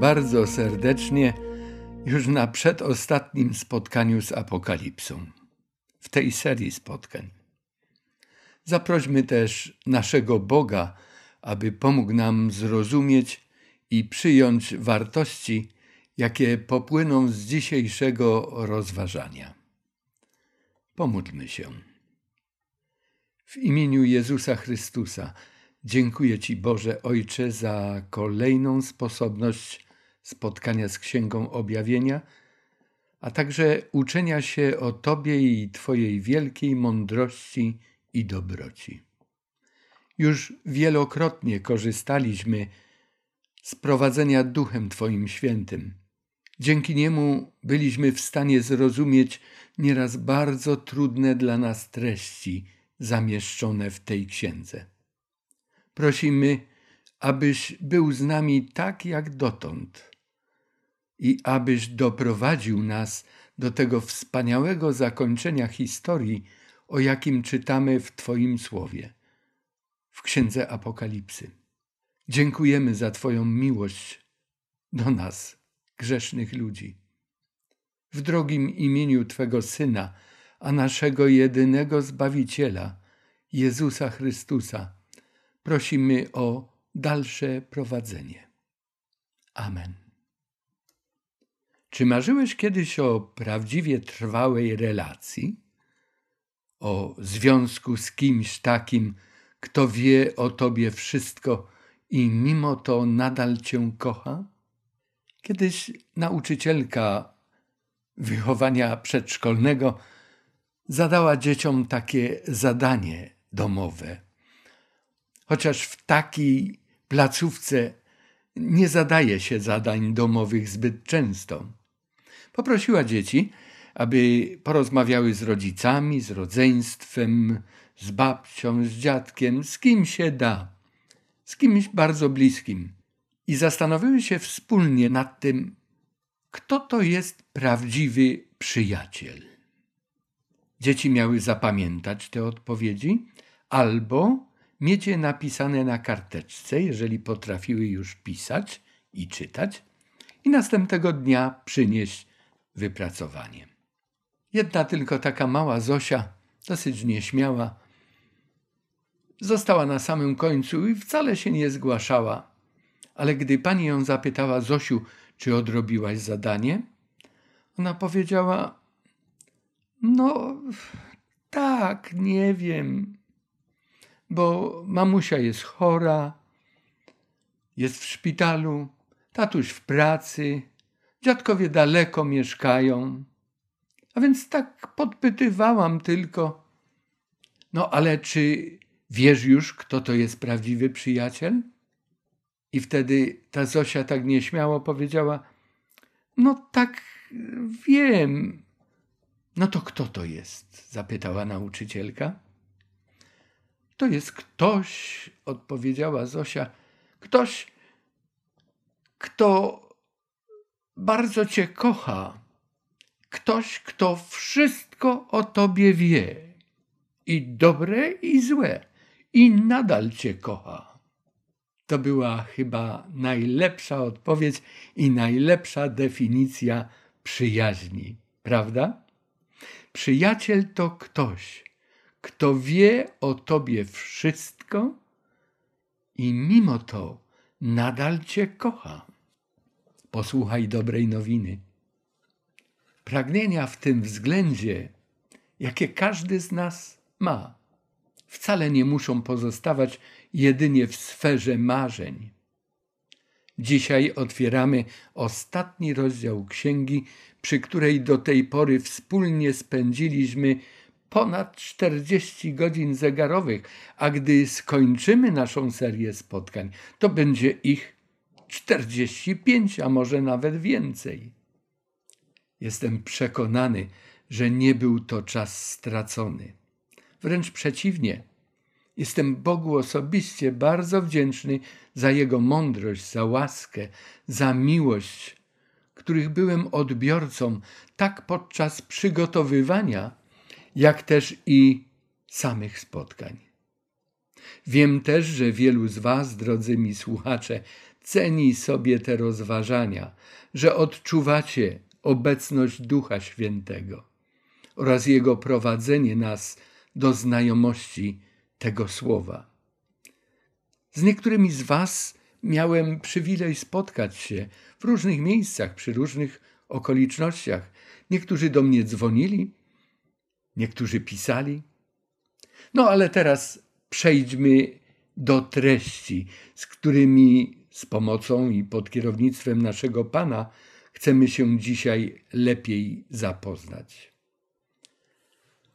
Bardzo serdecznie już na przedostatnim spotkaniu z Apokalipsą, w tej serii spotkań. Zaprośmy też naszego Boga, aby pomógł nam zrozumieć i przyjąć wartości, jakie popłyną z dzisiejszego rozważania. Pomódlmy się. W imieniu Jezusa Chrystusa dziękuję Ci, Boże Ojcze, za kolejną sposobność spotkania z Księgą Objawienia, a także uczenia się o Tobie i Twojej wielkiej mądrości i dobroci. Już wielokrotnie korzystaliśmy z prowadzenia Duchem Twoim Świętym. Dzięki niemu byliśmy w stanie zrozumieć nieraz bardzo trudne dla nas treści zamieszczone w tej księdze. Prosimy, abyś był z nami tak jak dotąd i abyś doprowadził nas do tego wspaniałego zakończenia historii, o jakim czytamy w Twoim słowie, w Księdze Apokalipsy. Dziękujemy za Twoją miłość do nas, grzesznych ludzi. W drogim imieniu Twego Syna, a naszego jedynego Zbawiciela, Jezusa Chrystusa, prosimy o dalsze prowadzenie. Amen. Czy marzyłeś kiedyś o prawdziwie trwałej relacji? O związku z kimś takim, kto wie o tobie wszystko i mimo to nadal cię kocha? Kiedyś nauczycielka wychowania przedszkolnego zadała dzieciom takie zadanie domowe. Chociaż w takiej placówce nie zadaje się zadań domowych zbyt często. Poprosiła dzieci, aby porozmawiały z rodzicami, z rodzeństwem, z babcią, z dziadkiem, z kim się da, z kimś bardzo bliskim i zastanowiły się wspólnie nad tym, kto to jest prawdziwy przyjaciel. Dzieci miały zapamiętać te odpowiedzi albo mieć je napisane na karteczce, jeżeli potrafiły już pisać i czytać, i następnego dnia przynieść wypracowanie. Jedna tylko taka mała Zosia, dosyć nieśmiała, została na samym końcu i wcale się nie zgłaszała. Ale gdy pani ją zapytała, Zosiu, czy odrobiłaś zadanie, ona powiedziała: No, tak, nie wiem, bo mamusia jest chora, jest w szpitalu, tatuś w pracy, dziadkowie daleko mieszkają. A więc tak podpytywałam tylko. No ale czy wiesz już, kto to jest prawdziwy przyjaciel? I wtedy ta Zosia tak nieśmiało powiedziała: No tak wiem. No to kto to jest? zapytała nauczycielka. To jest ktoś, odpowiedziała Zosia, ktoś, kto bardzo cię kocha ktoś, kto wszystko o tobie wie, i dobre, i złe, i nadal cię kocha. To była chyba najlepsza odpowiedź i najlepsza definicja przyjaźni, prawda? Przyjaciel to ktoś, kto wie o tobie wszystko i mimo to nadal cię kocha. Posłuchaj dobrej nowiny pragnienia w tym względzie, jakie każdy z nas ma, wcale nie muszą pozostawać jedynie w sferze marzeń. Dzisiaj otwieramy ostatni rozdział księgi, przy której do tej pory wspólnie spędziliśmy ponad 40 godzin zegarowych, a gdy skończymy naszą serię spotkań, to będzie ich 45, a może nawet więcej. Jestem przekonany, że nie był to czas stracony. Wręcz przeciwnie, jestem Bogu osobiście bardzo wdzięczny za Jego mądrość, za łaskę, za miłość, których byłem odbiorcą tak podczas przygotowywania, jak też i samych spotkań. Wiem też, że wielu z Was, drodzy mi słuchacze, ceni sobie te rozważania, że odczuwacie obecność Ducha Świętego oraz Jego prowadzenie nas do znajomości tego słowa. Z niektórymi z Was miałem przywilej spotkać się w różnych miejscach, przy różnych okolicznościach. Niektórzy do mnie dzwonili, niektórzy pisali. No ale teraz przejdźmy do treści, z którymi z pomocą i pod kierownictwem naszego Pana chcemy się dzisiaj lepiej zapoznać.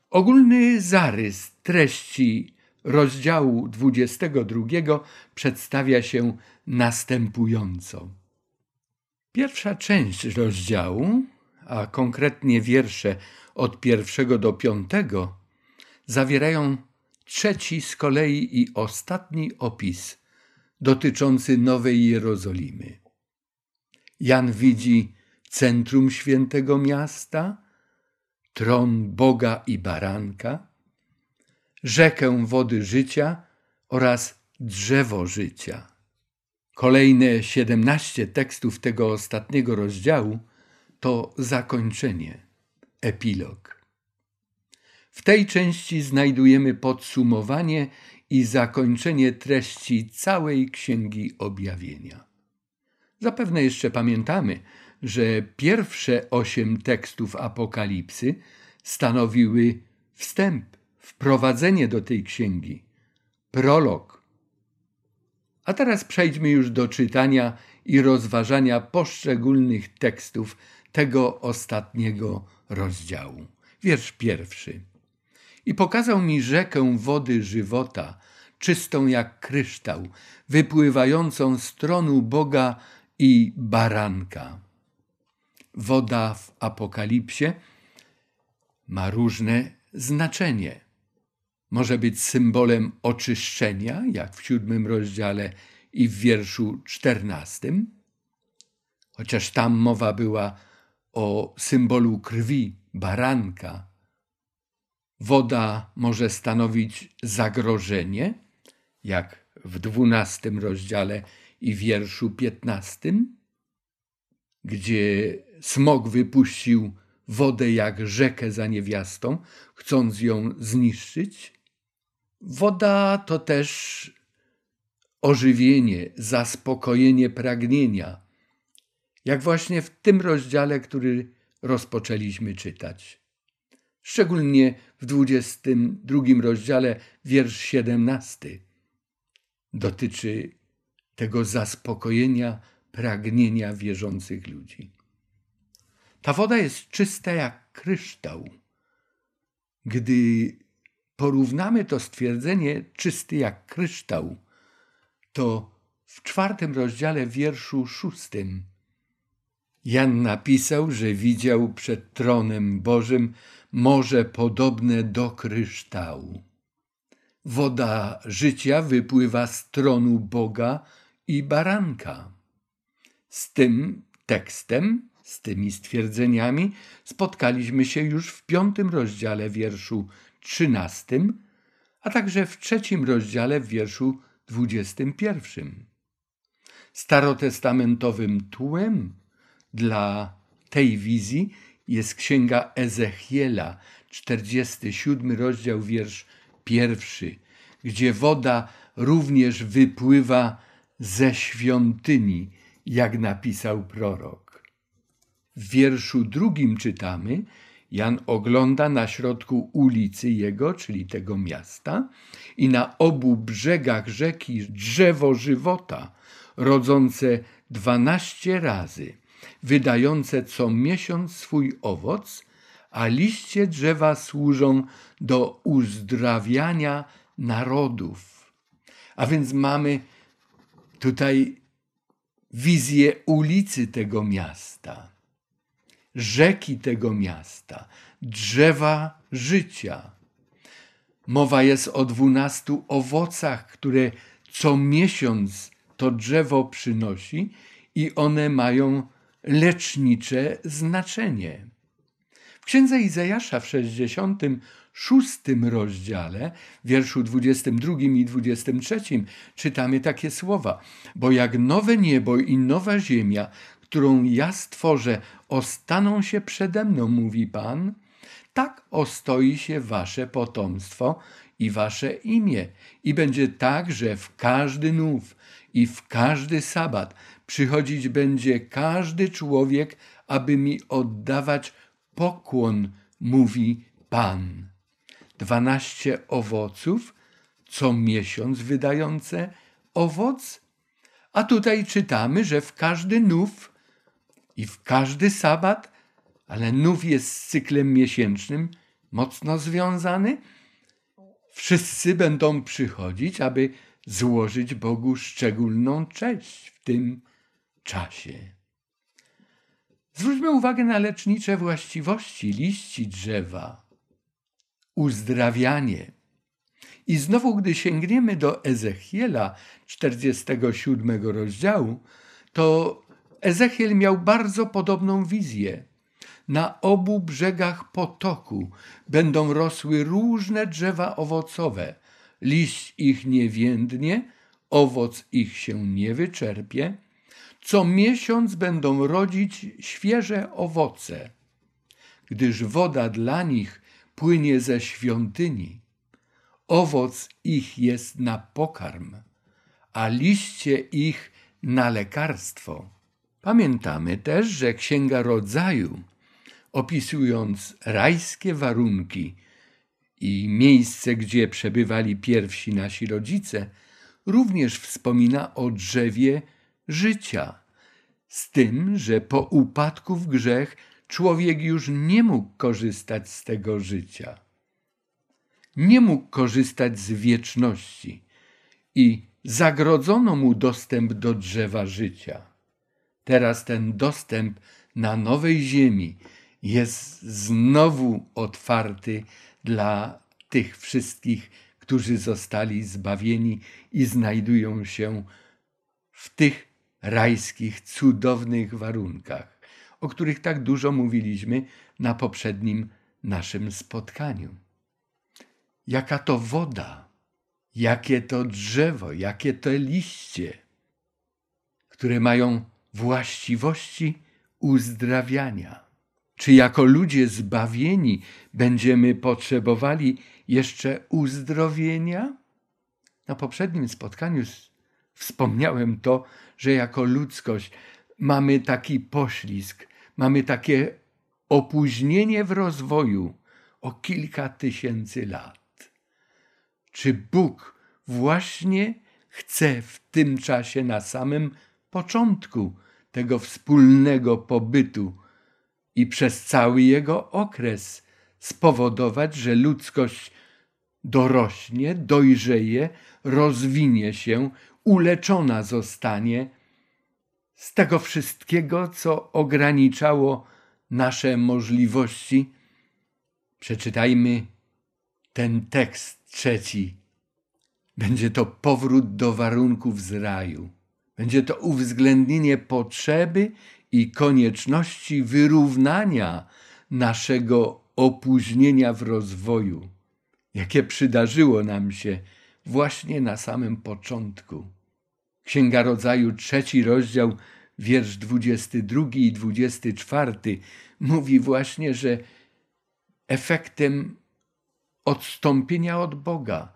Ogólny zarys treści rozdziału 22 przedstawia się następująco. Pierwsza część rozdziału, a konkretnie wiersze od pierwszego do piątego, zawierają trzeci z kolei i ostatni opis dotyczący Nowej Jerozolimy. Jan widzi centrum świętego miasta, tron Boga i Baranka, rzekę wody życia oraz drzewo życia. Kolejne siedemnaście tekstów tego ostatniego rozdziału to zakończenie, epilog. W tej części znajdujemy podsumowanie i zakończenie treści całej Księgi Objawienia. Zapewne jeszcze pamiętamy, że pierwsze osiem tekstów Apokalipsy stanowiły wstęp, wprowadzenie do tej księgi, prolog. A teraz przejdźmy już do czytania i rozważania poszczególnych tekstów tego ostatniego rozdziału. Wiersz pierwszy. I pokazał mi rzekę wody żywota, czystą jak kryształ, wypływającą z tronu Boga i baranka. Woda w Apokalipsie ma różne znaczenie. Może być symbolem oczyszczenia, jak w siódmym rozdziale i w wierszu czternastym, chociaż tam mowa była o symbolu krwi baranka. Woda może stanowić zagrożenie, jak w dwunastym rozdziale i wierszu piętnastym, gdzie smog wypuścił wodę jak rzekę za niewiastą, chcąc ją zniszczyć. Woda to też ożywienie, zaspokojenie pragnienia, jak właśnie w tym rozdziale, który rozpoczęliśmy czytać. Szczególnie w 22 rozdziale, wiersz 17, dotyczy tego zaspokojenia pragnienia wierzących ludzi. Ta woda jest czysta jak kryształ. Gdy porównamy to stwierdzenie czysty jak kryształ, to w czwartym rozdziale wierszu szóstym Jan napisał, że widział przed tronem Bożym morze podobne do kryształu. Woda życia wypływa z tronu Boga i baranka. Z tym tekstem, z tymi stwierdzeniami spotkaliśmy się już w piątym rozdziale wierszu trzynastym, a także w trzecim rozdziale wierszu dwudziestym pierwszym. Starotestamentowym tłem dla tej wizji jest księga Ezechiela, 47 rozdział, wiersz pierwszy, gdzie woda również wypływa ze świątyni, jak napisał prorok. W wierszu drugim czytamy, Jan ogląda na środku ulicy jego, czyli tego miasta, i na obu brzegach rzeki drzewo żywota, rodzące dwanaście razy, wydające co miesiąc swój owoc, a liście drzewa służą do uzdrawiania narodów. A więc mamy tutaj wizję ulicy tego miasta, rzeki tego miasta, drzewa życia. Mowa jest o dwunastu owocach, które co miesiąc to drzewo przynosi i one mają lecznicze znaczenie. W księdze Izajasza w 66 rozdziale, wierszu 22 i 23 czytamy takie słowa: Bo jak nowe niebo i nowa ziemia, którą ja stworzę, ostaną się przede mną, mówi Pan, tak ostoi się wasze potomstwo i wasze imię. I będzie tak, że w każdy nów i w każdy sabat przychodzić będzie każdy człowiek, aby mi oddawać pokłon, mówi Pan. Dwanaście owoców, co miesiąc wydające owoc. A tutaj czytamy, że w każdy nów i w każdy sabat, ale nów jest z cyklem miesięcznym mocno związany, wszyscy będą przychodzić, aby złożyć Bogu szczególną cześć w tym czasie. Zwróćmy uwagę na lecznicze właściwości liści drzewa. Uzdrawianie. I znowu, gdy sięgniemy do Ezechiela 47 rozdziału, to Ezechiel miał bardzo podobną wizję. Na obu brzegach potoku będą rosły różne drzewa owocowe. Liść ich nie więdnie, owoc ich się nie wyczerpie. Co miesiąc będą rodzić świeże owoce, gdyż woda dla nich płynie ze świątyni. Owoc ich jest na pokarm, a liście ich na lekarstwo. Pamiętamy też, że Księga Rodzaju, opisując rajskie warunki i miejsce, gdzie przebywali pierwsi nasi rodzice, również wspomina o drzewie życia, z tym, że po upadku w grzech człowiek już nie mógł korzystać z tego życia. Nie mógł korzystać z wieczności i zagrodzono mu dostęp do drzewa życia. Teraz ten dostęp na nowej ziemi jest znowu otwarty dla tych wszystkich, którzy zostali zbawieni i znajdują się w tych rajskich, cudownych warunkach, o których tak dużo mówiliśmy na poprzednim naszym spotkaniu. Jaka to woda, jakie to drzewo, jakie to liście, które mają właściwości uzdrawiania. Czy jako ludzie zbawieni będziemy potrzebowali jeszcze uzdrowienia? Na poprzednim spotkaniu wspomniałem to, że jako ludzkość mamy taki poślizg, mamy takie opóźnienie w rozwoju o kilka tysięcy lat. Czy Bóg właśnie chce w tym czasie, na samym początku tego wspólnego pobytu i przez cały jego okres spowodować, że ludzkość dorośnie, dojrzeje, rozwinie się, uleczona zostanie z tego wszystkiego, co ograniczało nasze możliwości. Przeczytajmy ten tekst trzeci. Będzie to powrót do warunków z raju. Będzie to uwzględnienie potrzeby i konieczności wyrównania naszego opóźnienia w rozwoju, jakie przydarzyło nam się właśnie na samym początku. Księga Rodzaju, trzeci rozdział, wiersz 22 i 24 mówi właśnie, że efektem odstąpienia od Boga,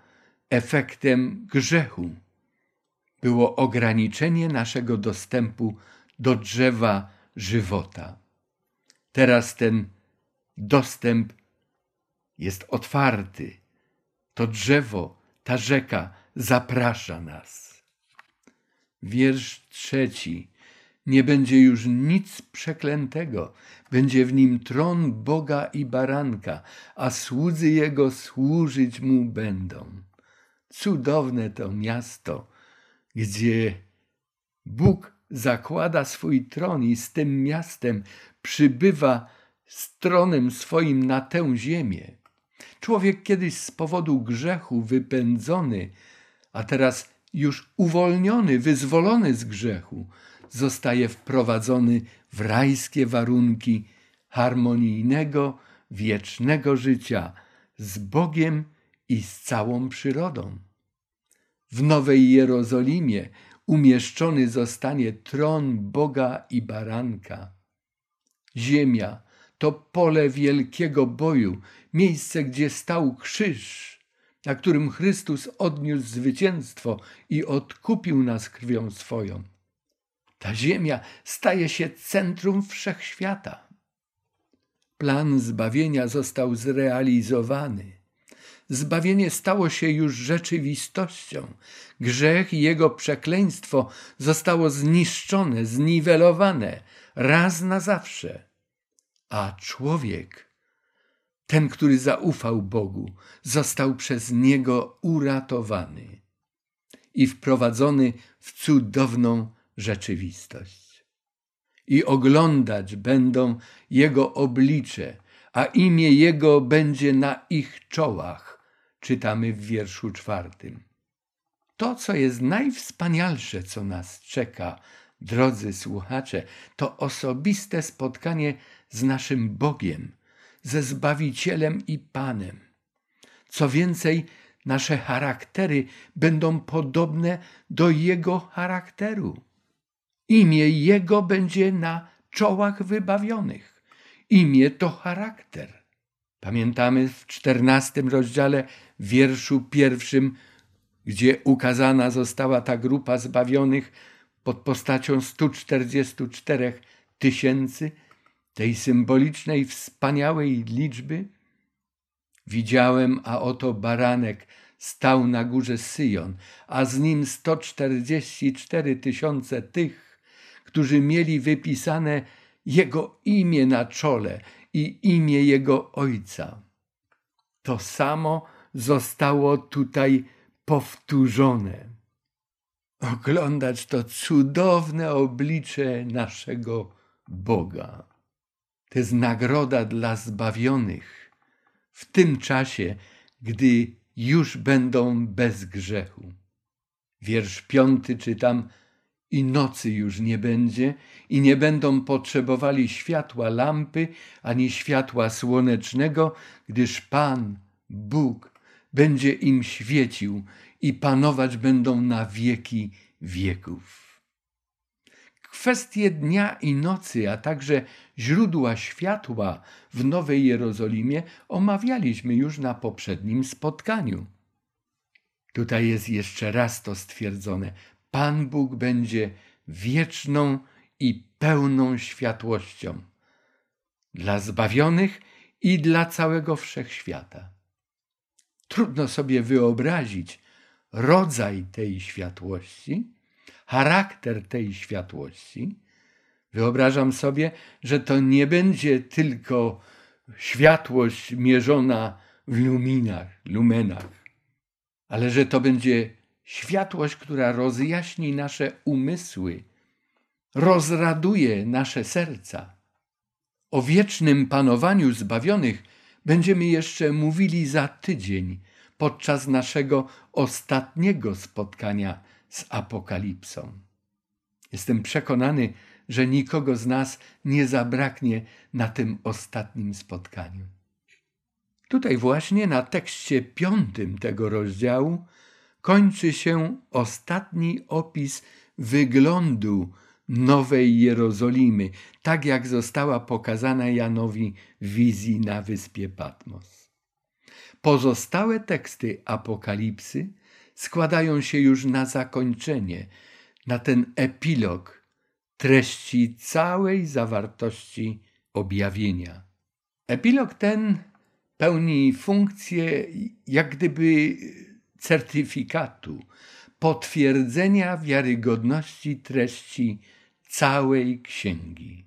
efektem grzechu było ograniczenie naszego dostępu do drzewa żywota. Teraz ten dostęp jest otwarty. To drzewo, ta rzeka zaprasza nas. Wiersz trzeci. Nie będzie już nic przeklętego, będzie w nim tron Boga i baranka, a słudzy jego służyć mu będą. Cudowne to miasto, gdzie Bóg zakłada swój tron i z tym miastem przybywa z tronem swoim na tę ziemię. Człowiek kiedyś z powodu grzechu wypędzony, a teraz już uwolniony, wyzwolony z grzechu, zostaje wprowadzony w rajskie warunki harmonijnego, wiecznego życia z Bogiem i z całą przyrodą. W Nowej Jerozolimie umieszczony zostanie tron Boga i Baranka. Ziemia to pole wielkiego boju, miejsce, gdzie stał krzyż, na którym Chrystus odniósł zwycięstwo i odkupił nas krwią swoją. Ta ziemia staje się centrum wszechświata. Plan zbawienia został zrealizowany. Zbawienie stało się już rzeczywistością. Grzech i jego przekleństwo zostało zniszczone, zniwelowane raz na zawsze. A człowiek, ten, który zaufał Bogu, został przez niego uratowany i wprowadzony w cudowną rzeczywistość. I oglądać będą Jego oblicze, a imię Jego będzie na ich czołach, czytamy w wierszu czwartym. To, co jest najwspanialsze, co nas czeka, drodzy słuchacze, to osobiste spotkanie z naszym Bogiem, ze Zbawicielem i Panem. Co więcej, nasze charaktery będą podobne do Jego charakteru. Imię Jego będzie na czołach wybawionych. Imię to charakter. Pamiętamy w czternastym rozdziale, wierszu pierwszym, gdzie ukazana została ta grupa zbawionych pod postacią 144 tysięcy, tej symbolicznej, wspaniałej liczby. Widziałem, a oto baranek stał na górze Syjon, a z nim 144 tysiące tych, którzy mieli wypisane Jego imię na czole i imię Jego Ojca. To samo zostało tutaj powtórzone. Oglądać to cudowne oblicze naszego Boga. To jest nagroda dla zbawionych w tym czasie, gdy już będą bez grzechu. Wiersz piąty czytam, i nocy już nie będzie, i nie będą potrzebowali światła lampy ani światła słonecznego, gdyż Pan, Bóg, będzie im świecił i panować będą na wieki wieków. Kwestie dnia i nocy, a także źródła światła w Nowej Jerozolimie omawialiśmy już na poprzednim spotkaniu. Tutaj jest jeszcze raz to stwierdzone. Pan Bóg będzie wieczną i pełną światłością dla zbawionych i dla całego wszechświata. Trudno sobie wyobrazić rodzaj tej światłości, charakter tej światłości. Wyobrażam sobie, że to nie będzie tylko światłość mierzona w luminach, lumenach, ale że to będzie światłość, która rozjaśni nasze umysły, rozraduje nasze serca. O wiecznym panowaniu zbawionych będziemy jeszcze mówili za tydzień podczas naszego ostatniego spotkania z Apokalipsą. Jestem przekonany, że nikogo z nas nie zabraknie na tym ostatnim spotkaniu. Tutaj właśnie na tekście piątym tego rozdziału kończy się ostatni opis wyglądu Nowej Jerozolimy, tak jak została pokazana Janowi w wizji na wyspie Patmos. Pozostałe teksty Apokalipsy składają się już na zakończenie, na ten epilog treści całej zawartości objawienia. Epilog ten pełni funkcję jak gdyby certyfikatu, potwierdzenia wiarygodności treści całej księgi.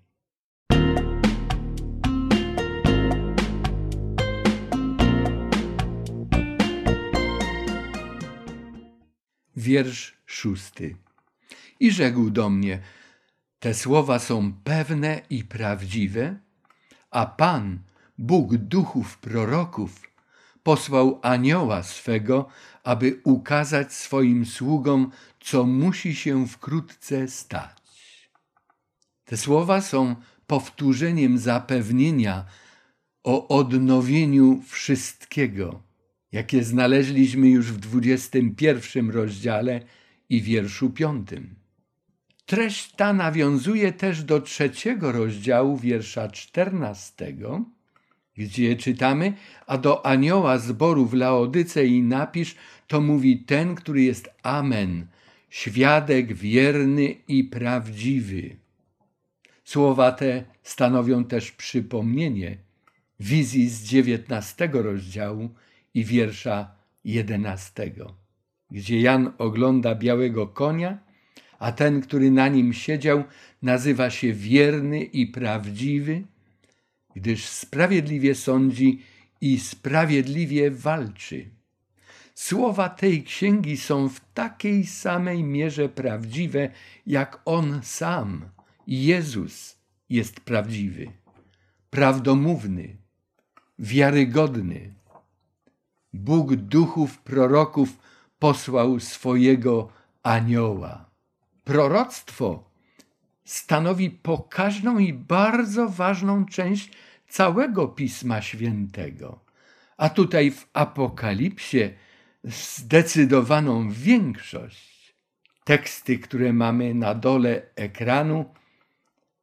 Wiersz szósty. I rzekł do mnie: Te słowa są pewne i prawdziwe, a Pan, Bóg duchów proroków, posłał anioła swego, aby ukazać swoim sługom, co musi się wkrótce stać. Te słowa są powtórzeniem zapewnienia o odnowieniu wszystkiego, jakie znaleźliśmy już w 21 rozdziale i wierszu piątym. Treść ta nawiązuje też do trzeciego rozdziału wiersza czternastego, gdzie czytamy, a do anioła zboru w Laodycei napisz, to mówi ten, który jest Amen, świadek wierny i prawdziwy. Słowa te stanowią też przypomnienie wizji z dziewiętnastego rozdziału i wiersza jedenastego, gdzie Jan ogląda białego konia, a ten, który na nim siedział, nazywa się wierny i prawdziwy, gdyż sprawiedliwie sądzi i sprawiedliwie walczy. Słowa tej księgi są w takiej samej mierze prawdziwe, jak On sam, Jezus, jest prawdziwy, prawdomówny, wiarygodny. Bóg duchów proroków posłał swojego anioła. Proroctwo stanowi pokaźną i bardzo ważną część całego Pisma Świętego. A tutaj w Apokalipsie zdecydowaną większość. Teksty, które mamy na dole ekranu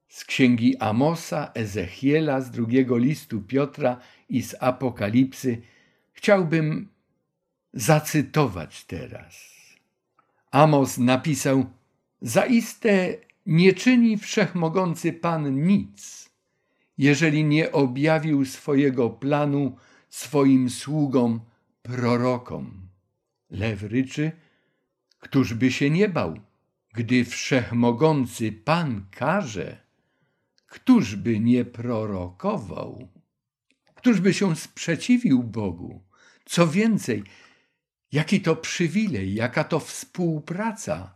z księgi Amosa, Ezechiela, z drugiego listu Piotra i z Apokalipsy, chciałbym zacytować teraz. Amos napisał: Zaiste nie czyni wszechmogący Pan nic, jeżeli nie objawił swojego planu swoim sługom, prorokom. Lew ryczy, któż by się nie bał, gdy wszechmogący Pan każe, któż by nie prorokował? Któż by się sprzeciwił Bogu? Co więcej, jaki to przywilej, jaka to współpraca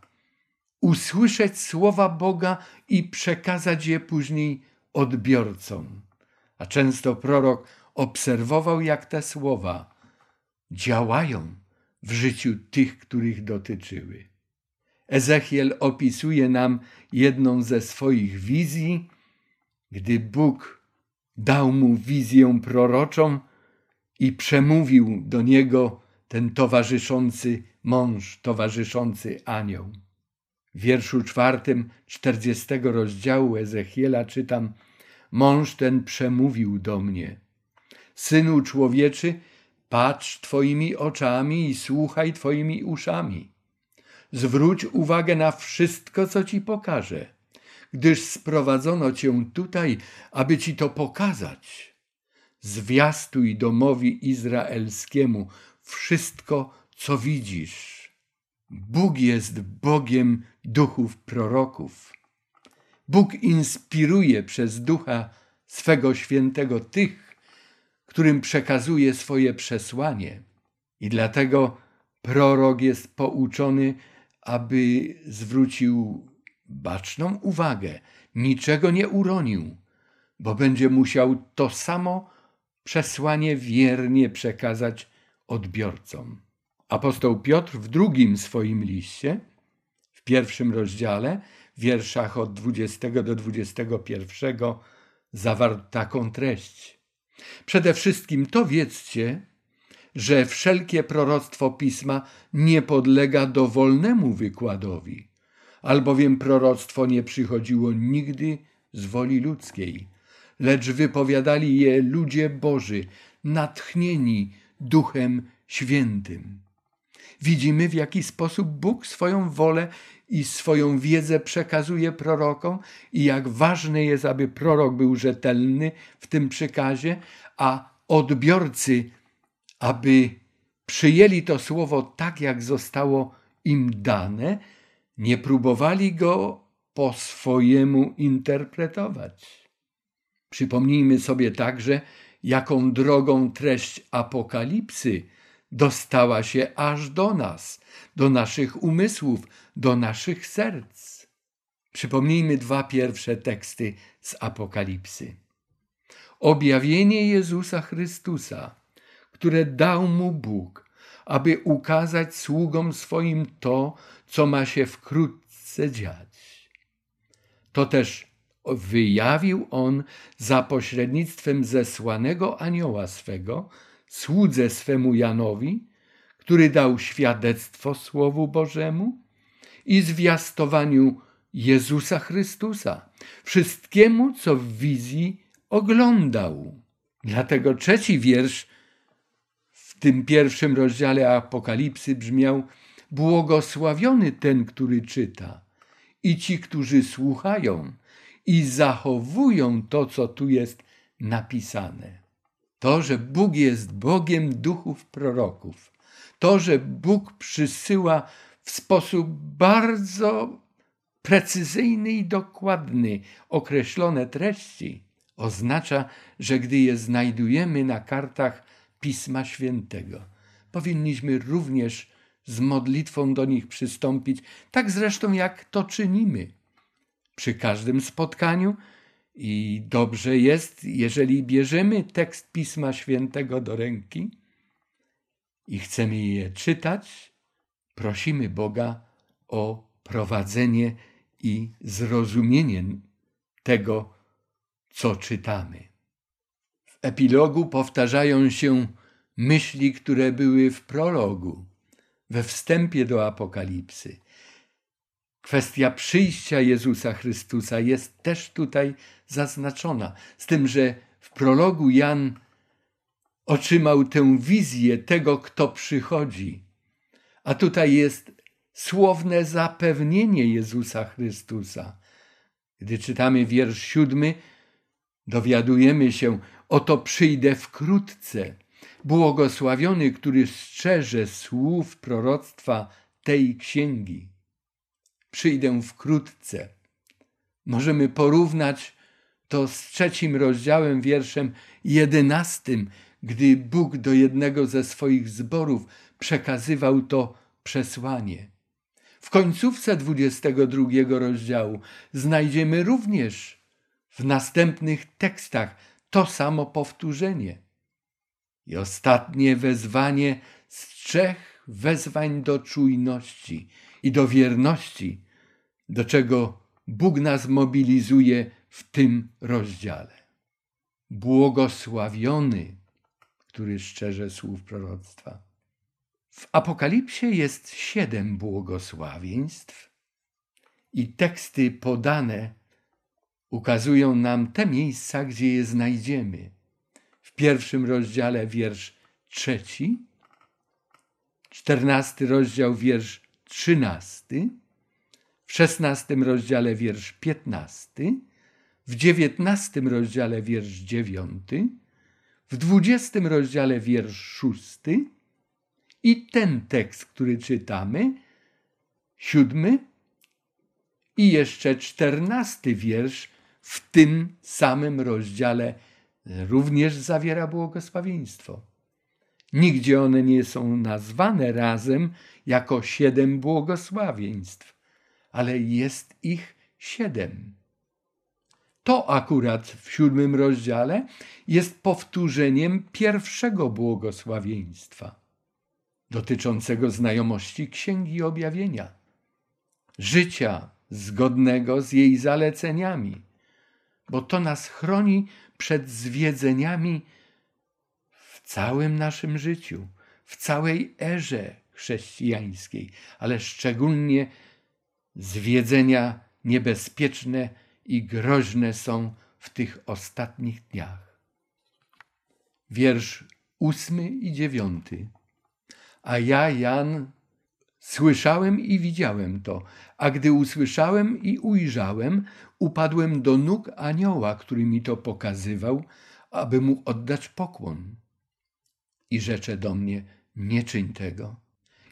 usłyszeć słowa Boga i przekazać je później odbiorcom. A często prorok obserwował, jak te słowa działają w życiu tych, których dotyczyły. Ezechiel opisuje nam jedną ze swoich wizji, gdy Bóg dał mu wizję proroczą i przemówił do niego ten towarzyszący mąż, towarzyszący anioł. W wierszu czwartym czterdziestego rozdziału Ezechiela czytam: Mąż ten przemówił do mnie: Synu człowieczy, patrz twoimi oczami i słuchaj twoimi uszami. Zwróć uwagę na wszystko, co ci pokażę, gdyż sprowadzono cię tutaj, aby ci to pokazać. Zwiastuj domowi izraelskiemu wszystko, co widzisz Bóg jest Bogiem duchów proroków. Bóg inspiruje przez ducha swego świętego tych, którym przekazuje swoje przesłanie. I dlatego prorok jest pouczony, aby zwrócił baczną uwagę, niczego nie uronił, bo będzie musiał to samo przesłanie wiernie przekazać odbiorcom. Apostoł Piotr w drugim swoim liście, w pierwszym rozdziale, w wierszach od 20 do 21, zawarł taką treść. Przede wszystkim to wiedzcie, że wszelkie proroctwo pisma nie podlega dowolnemu wykładowi, albowiem proroctwo nie przychodziło nigdy z woli ludzkiej, lecz wypowiadali je ludzie Boży, natchnieni Duchem Świętym. Widzimy, w jaki sposób Bóg swoją wolę i swoją wiedzę przekazuje prorokom i jak ważne jest, aby prorok był rzetelny w tym przekazie, a odbiorcy, aby przyjęli to słowo tak, jak zostało im dane, nie próbowali go po swojemu interpretować. Przypomnijmy sobie także, jaką drogą treść Apokalipsy dostała się aż do nas, do naszych umysłów, do naszych serc. Przypomnijmy dwa pierwsze teksty z Apokalipsy. Objawienie Jezusa Chrystusa, które dał mu Bóg, aby ukazać sługom swoim to, co ma się wkrótce dziać. To też wyjawił on za pośrednictwem zesłanego anioła swego, słudze swemu Janowi, który dał świadectwo Słowu Bożemu i zwiastowaniu Jezusa Chrystusa, wszystkiemu, co w wizji oglądał. Dlatego trzeci wiersz w tym pierwszym rozdziale Apokalipsy brzmiał: Błogosławiony ten, który czyta, i ci, którzy słuchają i zachowują to, co tu jest napisane. To, że Bóg jest Bogiem duchów proroków, to, że Bóg przysyła w sposób bardzo precyzyjny i dokładny określone treści, oznacza, że gdy je znajdujemy na kartach Pisma Świętego, powinniśmy również z modlitwą do nich przystąpić, tak zresztą jak to czynimy przy każdym spotkaniu. I dobrze jest, jeżeli bierzemy tekst Pisma Świętego do ręki i chcemy je czytać, prosimy Boga o prowadzenie i zrozumienie tego, co czytamy. W epilogu powtarzają się myśli, które były w prologu, we wstępie do Apokalipsy. Kwestia przyjścia Jezusa Chrystusa jest też tutaj zaznaczona, z tym, że w prologu Jan otrzymał tę wizję tego, kto przychodzi, a tutaj jest słowne zapewnienie Jezusa Chrystusa. Gdy czytamy wiersz siódmy, dowiadujemy się, oto przyjdę wkrótce. Błogosławiony, który strzeże słów proroctwa tej księgi. Przyjdę wkrótce. Możemy porównać to z trzecim rozdziałem, wierszem jedenastym, gdy Bóg do jednego ze swoich zborów przekazywał to przesłanie. W końcówce 22 rozdziału znajdziemy również w następnych tekstach to samo powtórzenie. I ostatnie wezwanie z trzech wezwań do czujności i do wierności, do czego Bóg nas mobilizuje w tym rozdziale. Błogosławiony, który szczerze słów proroctwa. W Apokalipsie jest siedem błogosławieństw i teksty podane ukazują nam te miejsca, gdzie je znajdziemy. Pierwszym rozdziale wiersz trzeci, czternasty rozdział wiersz trzynasty, w szesnastym rozdziale wiersz piętnasty, w dziewiętnastym rozdziale wiersz dziewiąty, w dwudziestym rozdziale wiersz szósty i ten tekst, który czytamy, siódmy i jeszcze czternasty wiersz w tym samym rozdziale również zawiera błogosławieństwo. Nigdzie one nie są nazwane razem jako siedem błogosławieństw, ale jest ich siedem. To akurat w siódmym rozdziale jest powtórzeniem pierwszego błogosławieństwa dotyczącego znajomości Księgi Objawienia, życia zgodnego z jej zaleceniami, bo to nas chroni przed zwiedzeniami w całym naszym życiu, w całej erze chrześcijańskiej, ale szczególnie zwiedzenia niebezpieczne i groźne są w tych ostatnich dniach. Wiersz ósmy i dziewiąty. A ja, Jan, słyszałem i widziałem to, a gdy usłyszałem i ujrzałem, upadłem do nóg anioła, który mi to pokazywał, aby mu oddać pokłon. I rzecze do mnie, nie czyń tego.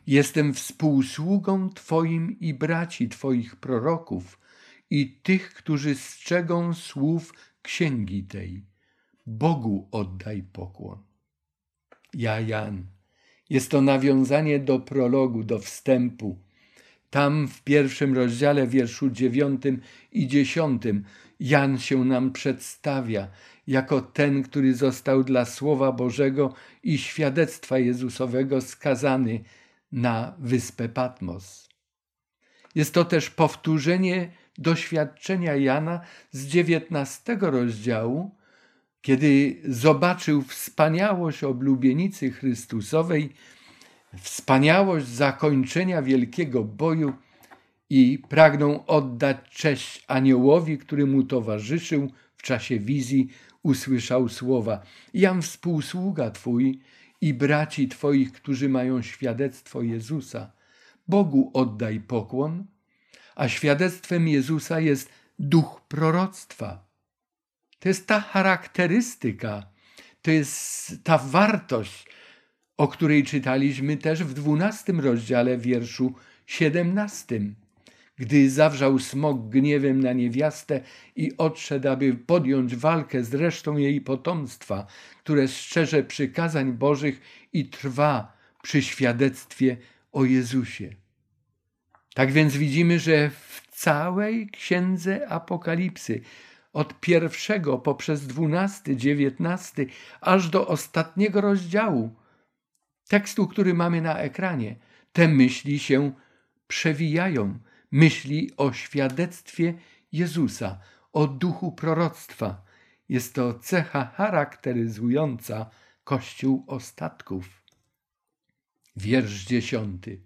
Jestem współsługą Twoim i braci Twoich proroków i tych, którzy strzegą słów księgi tej. Bogu oddaj pokłon. Ja, Jan, jest to nawiązanie do prologu, do wstępu. Tam w pierwszym rozdziale, wierszu dziewiątym i dziesiątym, Jan się nam przedstawia jako ten, który został dla Słowa Bożego i świadectwa Jezusowego skazany na wyspę Patmos. Jest to też powtórzenie doświadczenia Jana z dziewiętnastego rozdziału, kiedy zobaczył wspaniałość oblubienicy Chrystusowej, wspaniałość zakończenia wielkiego boju i pragnął oddać cześć aniołowi, który mu towarzyszył w czasie wizji, usłyszał słowa: Jam współsługa Twój i braci Twoich, którzy mają świadectwo Jezusa. Bogu oddaj pokłon, a świadectwem Jezusa jest duch proroctwa. To jest ta charakterystyka, to jest ta wartość, o której czytaliśmy też w dwunastym rozdziale wierszu siedemnastym. Gdy zawrzał smok gniewem na niewiastę i odszedł, aby podjąć walkę z resztą jej potomstwa, które szczerze przykazań Bożych i trwa przy świadectwie o Jezusie. Tak więc widzimy, że w całej księdze Apokalipsy, od pierwszego poprzez dwunasty, dziewiętnasty, aż do ostatniego rozdziału, tekstu, który mamy na ekranie, te myśli się przewijają. Myśli o świadectwie Jezusa, o duchu proroctwa. Jest to cecha charakteryzująca Kościół ostatków. Wiersz dziesiąty.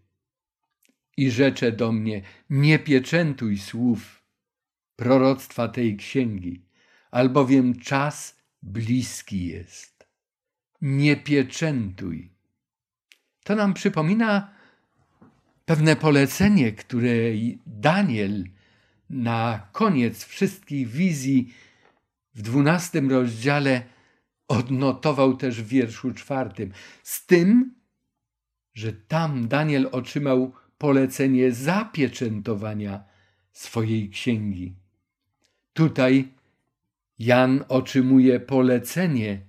I rzecze do mnie, nie pieczętuj słów proroctwa tej księgi, albowiem czas bliski jest. Nie pieczętuj. To nam przypomina pewne polecenie, które Daniel na koniec wszystkich wizji w dwunastym rozdziale odnotował też w wierszu czwartym. Z tym, że tam Daniel otrzymał polecenie zapieczętowania swojej księgi. Tutaj Jan otrzymuje polecenie,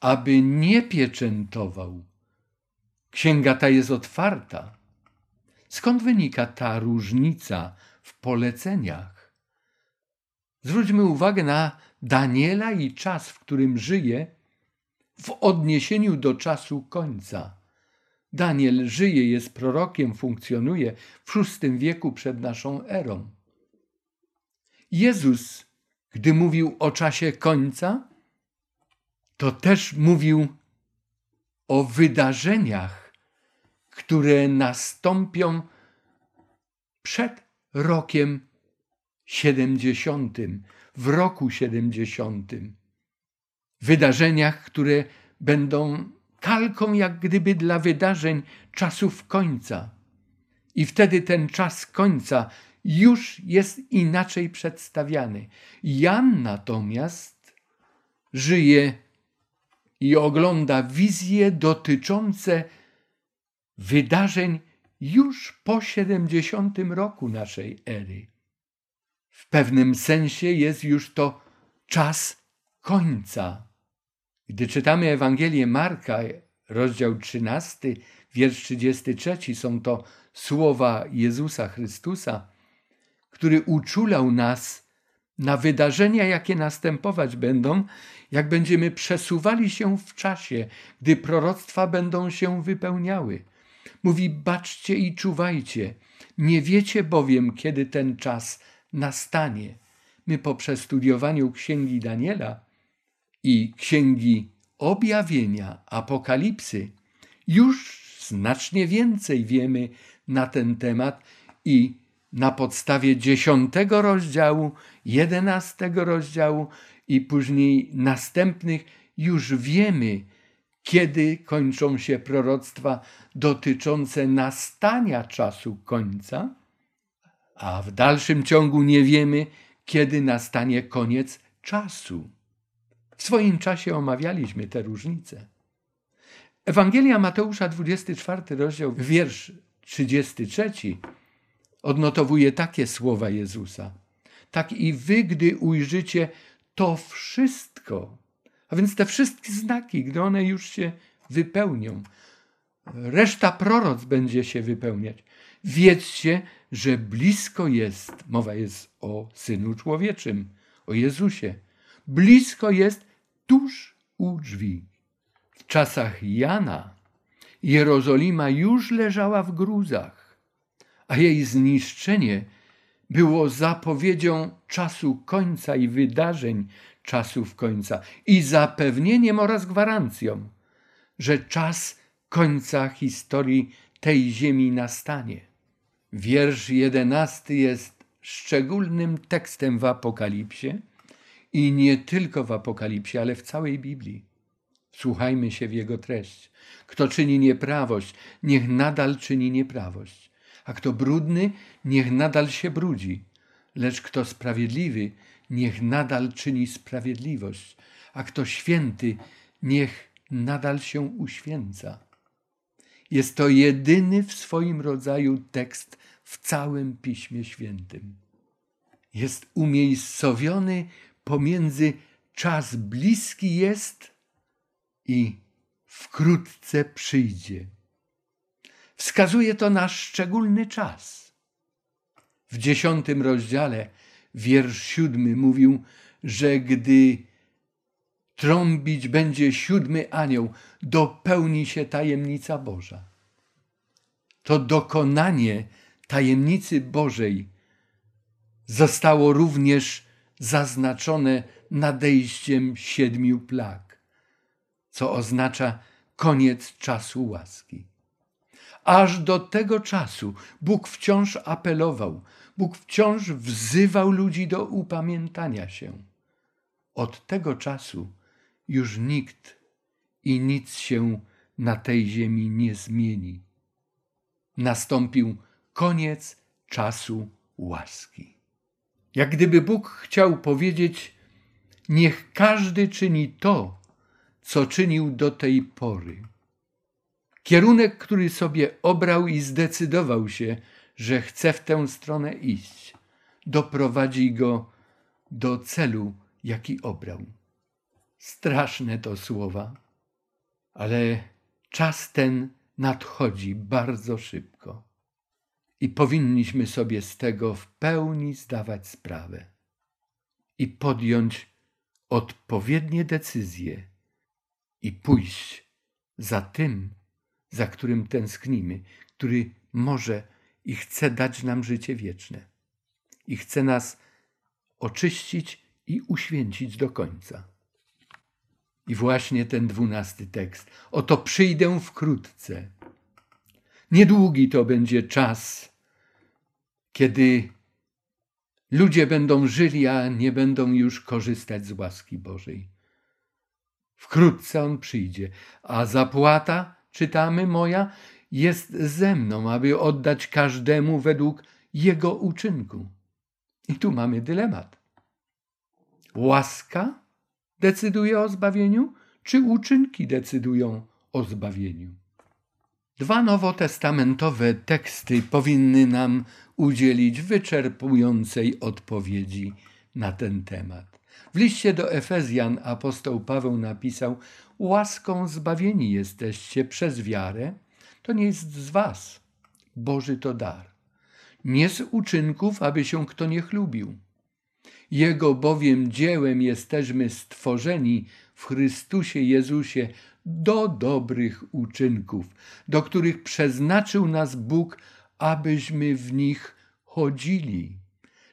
aby nie pieczętował. Księga ta jest otwarta. Skąd wynika ta różnica w poleceniach? Zwróćmy uwagę na Daniela i czas, w którym żyje, w odniesieniu do czasu końca. Daniel żyje, jest prorokiem, funkcjonuje w VI wieku przed naszą erą. Jezus, gdy mówił o czasie końca, to też mówił o wydarzeniach, które nastąpią przed rokiem siedemdziesiątym, w roku siedemdziesiątym. Wydarzeniach, które będą kalką jak gdyby dla wydarzeń czasów końca. I wtedy ten czas końca już jest inaczej przedstawiany. Jan natomiast żyje i ogląda wizje dotyczące wydarzeń już po 70 roku naszej ery. W pewnym sensie jest już to czas końca. Gdy czytamy Ewangelię Marka, rozdział 13, wiersz 33, są to słowa Jezusa Chrystusa, który uczulał nas na wydarzenia, jakie następować będą, jak będziemy przesuwali się w czasie, gdy proroctwa będą się wypełniały. Mówi: baczcie i czuwajcie, nie wiecie bowiem, kiedy ten czas nastanie. My po przestudowaniu księgi Daniela i księgi objawienia, apokalipsy, już znacznie więcej wiemy na ten temat i na podstawie dziesiątego rozdziału, jedenastego rozdziału i później następnych już wiemy, kiedy kończą się proroctwa dotyczące nastania czasu końca, a w dalszym ciągu nie wiemy, kiedy nastanie koniec czasu. W swoim czasie omawialiśmy te różnice. Ewangelia Mateusza, 24 rozdział, wiersz 33, odnotowuje takie słowa Jezusa. Tak i wy, gdy ujrzycie to wszystko, a więc te wszystkie znaki, gdy one już się wypełnią, reszta proroc będzie się wypełniać. Wiedzcie, że blisko jest, mowa jest o Synu Człowieczym, o Jezusie, blisko jest tuż u drzwi. W czasach Jana Jerozolima już leżała w gruzach, a jej zniszczenie było zapowiedzią czasu końca i wydarzeń czasów końca i zapewnieniem oraz gwarancją, że czas końca historii tej ziemi nastanie. Wiersz jedenasty jest szczególnym tekstem w Apokalipsie i nie tylko w Apokalipsie, ale w całej Biblii. Słuchajmy się w jego treść. Kto czyni nieprawość, niech nadal czyni nieprawość, a kto brudny, niech nadal się brudzi, lecz kto sprawiedliwy, niech nadal czyni sprawiedliwość, a kto święty, niech nadal się uświęca. Jest to jedyny w swoim rodzaju tekst w całym Piśmie Świętym. Jest umiejscowiony pomiędzy czas bliski jest i wkrótce przyjdzie. Wskazuje to na szczególny czas. W dziesiątym rozdziale, wiersz siódmy mówił, że gdy trąbić będzie siódmy anioł, dopełni się tajemnica Boża. To dokonanie tajemnicy Bożej zostało również zaznaczone nadejściem siedmiu plag, co oznacza koniec czasu łaski. Aż do tego czasu Bóg wciąż apelował, Bóg wciąż wzywał ludzi do upamiętania się. Od tego czasu już nikt i nic się na tej ziemi nie zmieni. Nastąpił koniec czasu łaski. Jak gdyby Bóg chciał powiedzieć: Niech każdy czyni to, co czynił do tej pory. Kierunek, który sobie obrał i zdecydował się, że chce w tę stronę iść, doprowadzi go do celu, jaki obrał. Straszne to słowa, ale czas ten nadchodzi bardzo szybko i powinniśmy sobie z tego w pełni zdawać sprawę i podjąć odpowiednie decyzje i pójść za tym, za którym tęsknimy, który może i chce dać nam życie wieczne i chce nas oczyścić i uświęcić do końca. I właśnie ten dwunasty tekst. Oto przyjdę wkrótce. Niedługi to będzie czas, kiedy ludzie będą żyli, a nie będą już korzystać z łaski Bożej. Wkrótce on przyjdzie, a zapłata, czytamy moja, jest ze mną, aby oddać każdemu według jego uczynku. I tu mamy dylemat. Łaska decyduje o zbawieniu, czy uczynki decydują o zbawieniu? Dwa nowotestamentowe teksty powinny nam udzielić wyczerpującej odpowiedzi na ten temat. W liście do Efezjan apostoł Paweł napisał: Łaską zbawieni jesteście przez wiarę, to nie jest z was. Boży to dar. Nie z uczynków, aby się kto nie chlubił. Jego bowiem dziełem jesteśmy stworzeni w Chrystusie Jezusie do dobrych uczynków, do których przeznaczył nas Bóg, abyśmy w nich chodzili.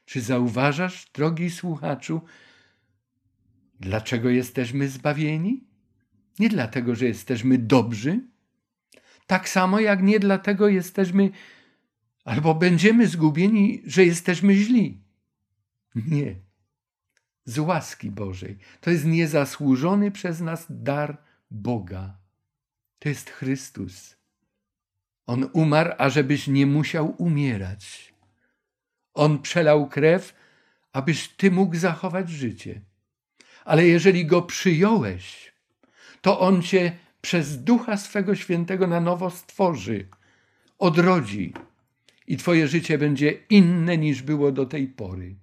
Czy zauważasz, drogi słuchaczu, dlaczego jesteśmy zbawieni? Nie dlatego, że jesteśmy dobrzy, tak samo jak nie dlatego jesteśmy albo będziemy zgubieni, że jesteśmy źli. Nie. Z łaski Bożej. To jest niezasłużony przez nas dar Boga. To jest Chrystus. On umarł, ażebyś nie musiał umierać. On przelał krew, abyś ty mógł zachować życie. Ale jeżeli go przyjąłeś, to on cię przez Ducha swego Świętego na nowo stworzy, odrodzi i Twoje życie będzie inne niż było do tej pory.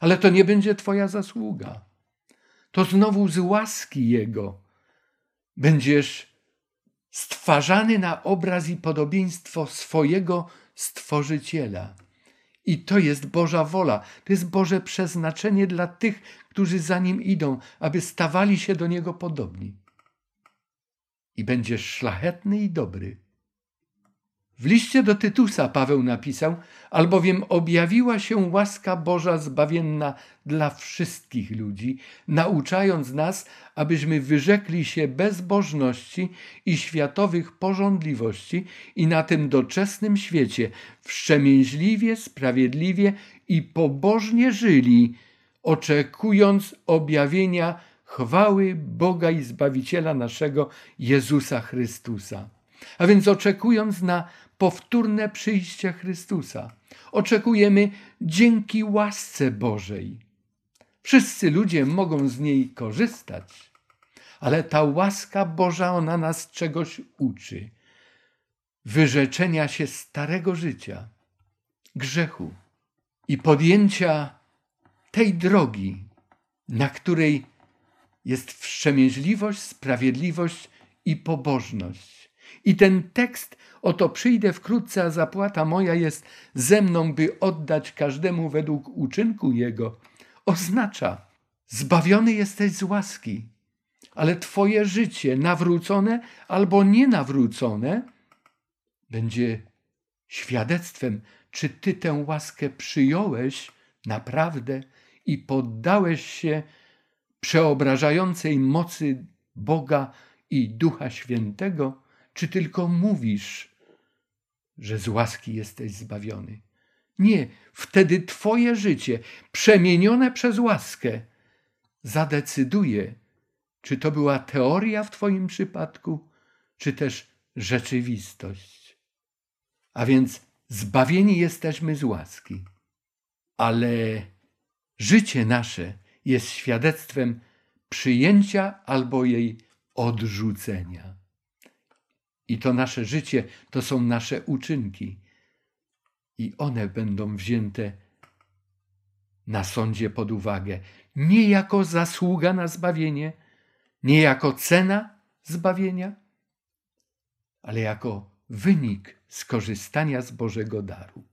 Ale to nie będzie Twoja zasługa. To znowu z łaski Jego będziesz stwarzany na obraz i podobieństwo swojego Stworzyciela. I to jest Boża wola, to jest Boże przeznaczenie dla tych, którzy za Nim idą, aby stawali się do Niego podobni i będziesz szlachetny i dobry. W liście do Tytusa Paweł napisał, albowiem objawiła się łaska Boża zbawienna dla wszystkich ludzi, nauczając nas, abyśmy wyrzekli się bezbożności i światowych porządliwości i na tym doczesnym świecie wszczemięźliwie, sprawiedliwie i pobożnie żyli, oczekując objawienia chwały Boga i Zbawiciela naszego Jezusa Chrystusa. A więc oczekując na powtórne przyjście Chrystusa, oczekujemy dzięki łasce Bożej. Wszyscy ludzie mogą z niej korzystać, ale ta łaska Boża, ona nas czegoś uczy. Wyrzeczenia się starego życia, grzechu i podjęcia tej drogi, na której jest wstrzemięźliwość, sprawiedliwość i pobożność. I ten tekst, oto przyjdę wkrótce, a zapłata moja jest ze mną, by oddać każdemu według uczynku jego, oznacza, zbawiony jesteś z łaski, ale twoje życie, nawrócone albo nienawrócone, będzie świadectwem, czy ty tę łaskę przyjąłeś naprawdę i poddałeś się przeobrażającej mocy Boga i Ducha Świętego, czy tylko mówisz, że z łaski jesteś zbawiony? Nie, wtedy Twoje życie, przemienione przez łaskę, zadecyduje, czy to była teoria w Twoim przypadku, czy też rzeczywistość. A więc zbawieni jesteśmy z łaski, ale życie nasze jest świadectwem przyjęcia albo jej odrzucenia. I to nasze życie to są nasze uczynki, i one będą wzięte na sądzie pod uwagę, nie jako zasługa na zbawienie, nie jako cena zbawienia, ale jako wynik skorzystania z Bożego daru.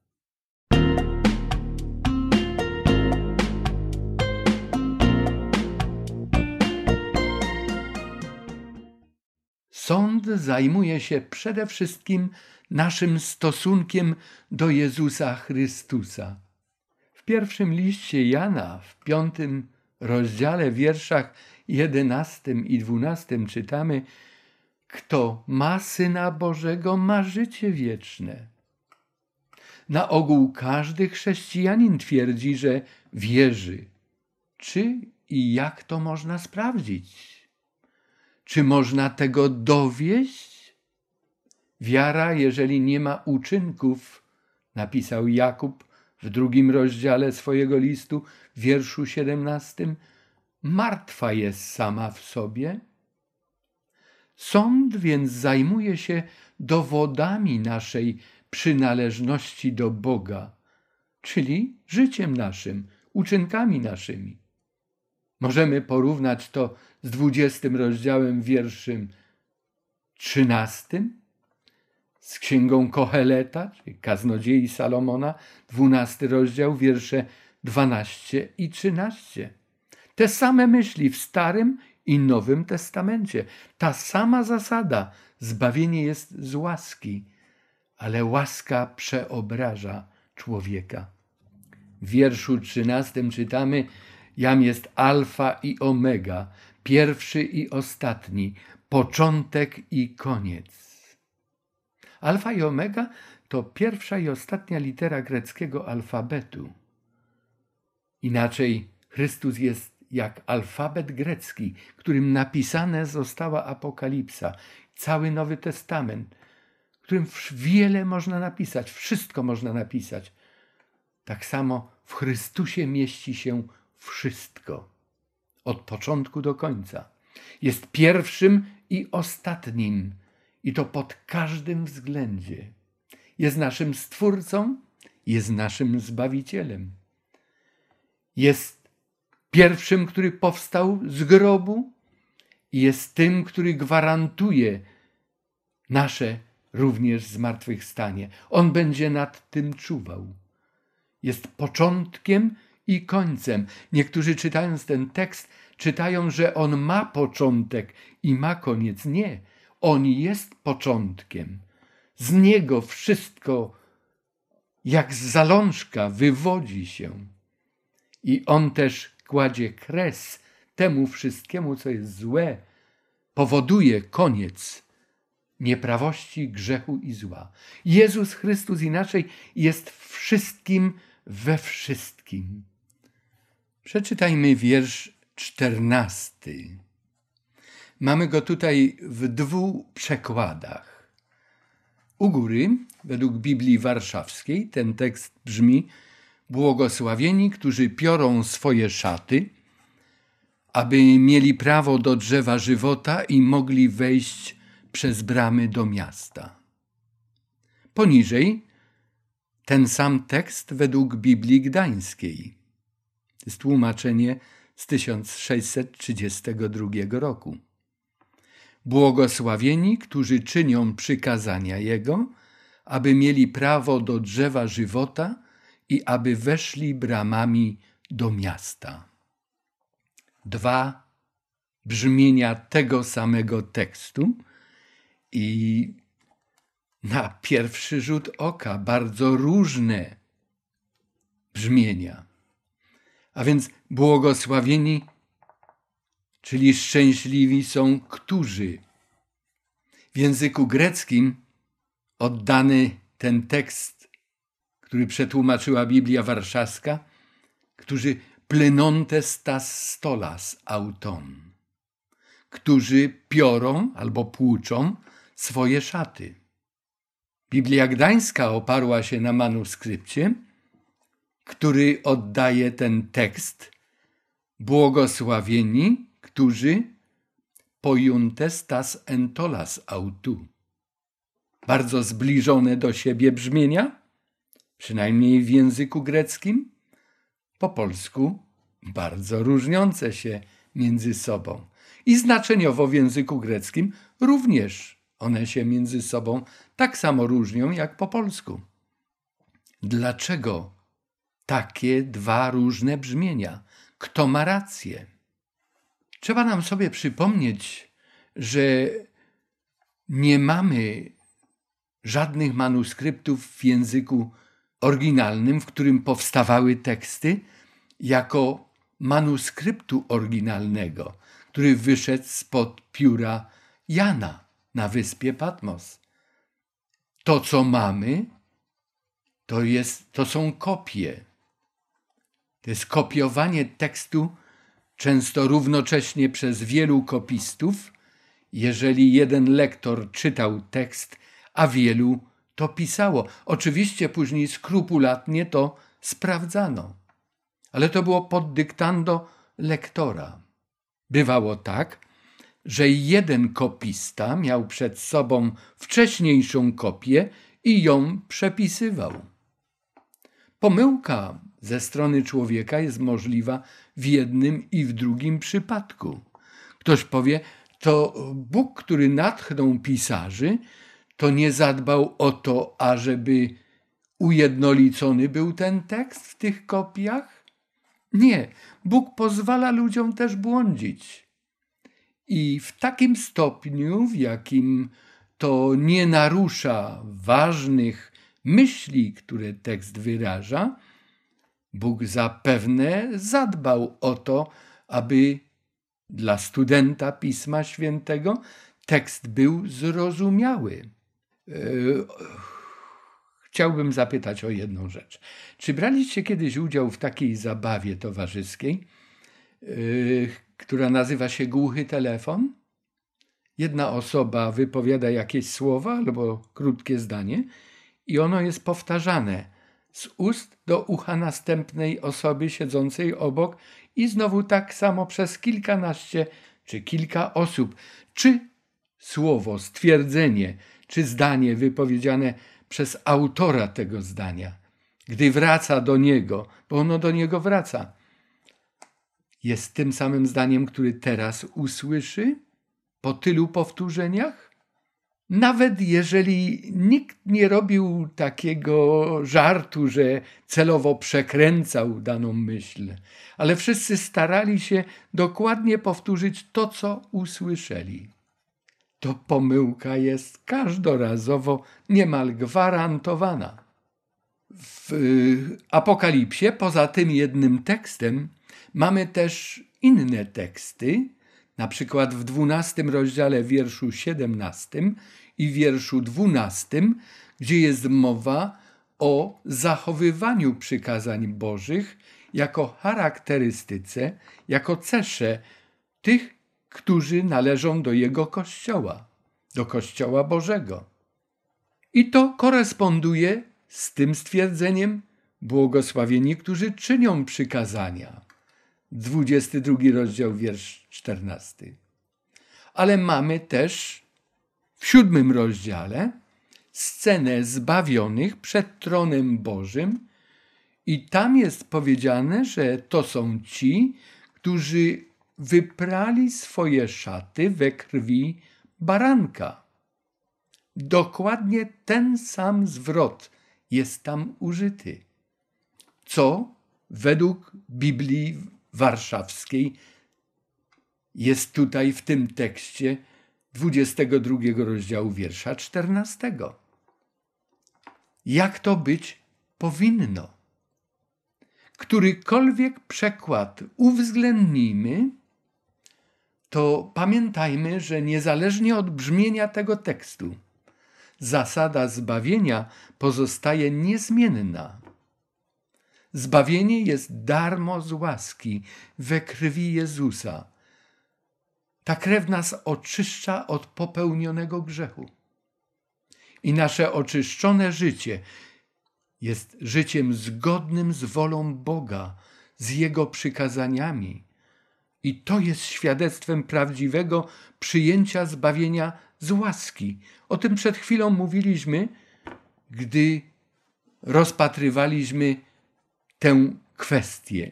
Sąd zajmuje się przede wszystkim naszym stosunkiem do Jezusa Chrystusa. W pierwszym liście Jana, w piątym rozdziale, wierszach jedenastym i dwunastym czytamy: Kto ma syna Bożego, ma życie wieczne. Na ogół każdy chrześcijanin twierdzi, że wierzy. Czy i jak to można sprawdzić? Czy można tego dowieść? Wiara, jeżeli nie ma uczynków, napisał Jakub w drugim rozdziale swojego listu, wierszu siedemnastym, martwa jest sama w sobie. Sąd więc zajmuje się dowodami naszej przynależności do Boga, czyli życiem naszym, uczynkami naszymi. Możemy porównać to z dwudziestym rozdziałem wierszym trzynastym, z księgą Koheleta, czyli kaznodziei Salomona, dwunasty rozdział, wiersze dwanaście i trzynaście. Te same myśli w Starym i Nowym Testamencie. Ta sama zasada. Zbawienie jest z łaski, ale łaska przeobraża człowieka. W wierszu trzynastym czytamy, Jam jest alfa i omega, pierwszy i ostatni, początek i koniec. Alfa i omega to pierwsza i ostatnia litera greckiego alfabetu. Inaczej Chrystus jest jak alfabet grecki, którym napisane została Apokalipsa, cały Nowy Testament, którym wiele można napisać, wszystko można napisać. Tak samo w Chrystusie mieści się wszystko, od początku do końca. Jest pierwszym i ostatnim, i to pod każdym względzie. Jest naszym Stwórcą, jest naszym Zbawicielem. Jest pierwszym, który powstał z grobu, i jest tym, który gwarantuje nasze również zmartwychwstanie. On będzie nad tym czuwał. Jest początkiem i końcem. Niektórzy czytając ten tekst, czytają, że on ma początek i ma koniec. Nie, on jest początkiem. Z niego wszystko jak z zalążka wywodzi się. I on też kładzie kres temu wszystkiemu, co jest złe, powoduje koniec nieprawości, grzechu i zła. Jezus Chrystus inaczej jest wszystkim we wszystkim. Przeczytajmy wiersz czternasty. Mamy go tutaj w dwóch przekładach. U góry, według Biblii Warszawskiej, ten tekst brzmi: Błogosławieni, którzy piorą swoje szaty, aby mieli prawo do drzewa żywota i mogli wejść przez bramy do miasta. Poniżej ten sam tekst według Biblii Gdańskiej. Jest tłumaczenie z 1632 roku. Błogosławieni, którzy czynią przykazania Jego, aby mieli prawo do drzewa żywota i aby weszli bramami do miasta. Dwa brzmienia tego samego tekstu i na pierwszy rzut oka bardzo różne brzmienia. A więc błogosławieni, czyli szczęśliwi są którzy. W języku greckim oddany ten tekst, który przetłumaczyła Biblia Warszawska, którzy plenontes tas stolas auton, którzy piorą albo płuczą swoje szaty. Biblia Gdańska oparła się na manuskrypcie, który oddaje ten tekst błogosławieni, którzy pojuntes tas entolas autu. Bardzo zbliżone do siebie brzmienia, przynajmniej w języku greckim, po polsku bardzo różniące się między sobą. I znaczeniowo w języku greckim również one się między sobą tak samo różnią jak po polsku. Dlaczego takie dwa różne brzmienia? Kto ma rację? Trzeba nam sobie przypomnieć, że nie mamy żadnych manuskryptów w języku oryginalnym, w którym powstawały teksty, jako manuskryptu oryginalnego, który wyszedł spod pióra Jana na wyspie Patmos. To, co mamy, to, jest, to są kopie. To jest kopiowanie tekstu często równocześnie przez wielu kopistów, jeżeli jeden lektor czytał tekst, a wielu to pisało. Oczywiście później skrupulatnie to sprawdzano, ale to było pod dyktando lektora. Bywało tak, że jeden kopista miał przed sobą wcześniejszą kopię i ją przepisywał. Pomyłka ze strony człowieka jest możliwa w jednym i w drugim przypadku. Ktoś powie, to Bóg, który natchnął pisarzy, to nie zadbał o to, ażeby ujednolicony był ten tekst w tych kopiach? Nie, Bóg pozwala ludziom też błądzić. I w takim stopniu, w jakim to nie narusza ważnych myśli, które tekst wyraża, Bóg zapewne zadbał o to, aby dla studenta Pisma Świętego tekst był zrozumiały. E, chciałbym zapytać o jedną rzecz. Czy braliście kiedyś udział w takiej zabawie towarzyskiej, e, która nazywa się głuchy telefon? Jedna osoba wypowiada jakieś słowa albo krótkie zdanie i ono jest powtarzane z ust do ucha następnej osoby siedzącej obok i znowu tak samo przez kilkanaście czy kilka osób. Czy słowo, stwierdzenie, czy zdanie wypowiedziane przez autora tego zdania, gdy wraca do niego, bo ono do niego wraca, jest tym samym zdaniem, który teraz usłyszy po tylu powtórzeniach? Nawet jeżeli nikt nie robił takiego żartu, że celowo przekręcał daną myśl, ale wszyscy starali się dokładnie powtórzyć to, co usłyszeli. to pomyłka jest każdorazowo niemal gwarantowana. W Apokalipsie, poza tym jednym tekstem, mamy też inne teksty, na przykład w 12 rozdziale wierszu 17 i wierszu 12, gdzie jest mowa o zachowywaniu przykazań Bożych jako charakterystyce, jako cesze tych, którzy należą do Jego Kościoła, do Kościoła Bożego. I to koresponduje z tym stwierdzeniem błogosławieni, którzy czynią przykazania. 22 rozdział, wiersz 14. Ale mamy też w siódmym rozdziale scenę zbawionych przed tronem Bożym i tam jest powiedziane, że to są ci, którzy wyprali swoje szaty we krwi baranka. Dokładnie ten sam zwrot jest tam użyty, co według Biblii Warszawskiej jest tutaj w tym tekście 22 rozdziału wiersza 14. Jak to być powinno? Którykolwiek przekład uwzględnimy, to pamiętajmy, że niezależnie od brzmienia tego tekstu, zasada zbawienia pozostaje niezmienna. Zbawienie jest darmo z łaski we krwi Jezusa. Ta krew nas oczyszcza od popełnionego grzechu. I nasze oczyszczone życie jest życiem zgodnym z wolą Boga, z Jego przykazaniami. I to jest świadectwem prawdziwego przyjęcia zbawienia z łaski. O tym przed chwilą mówiliśmy, gdy rozpatrywaliśmy tę kwestię.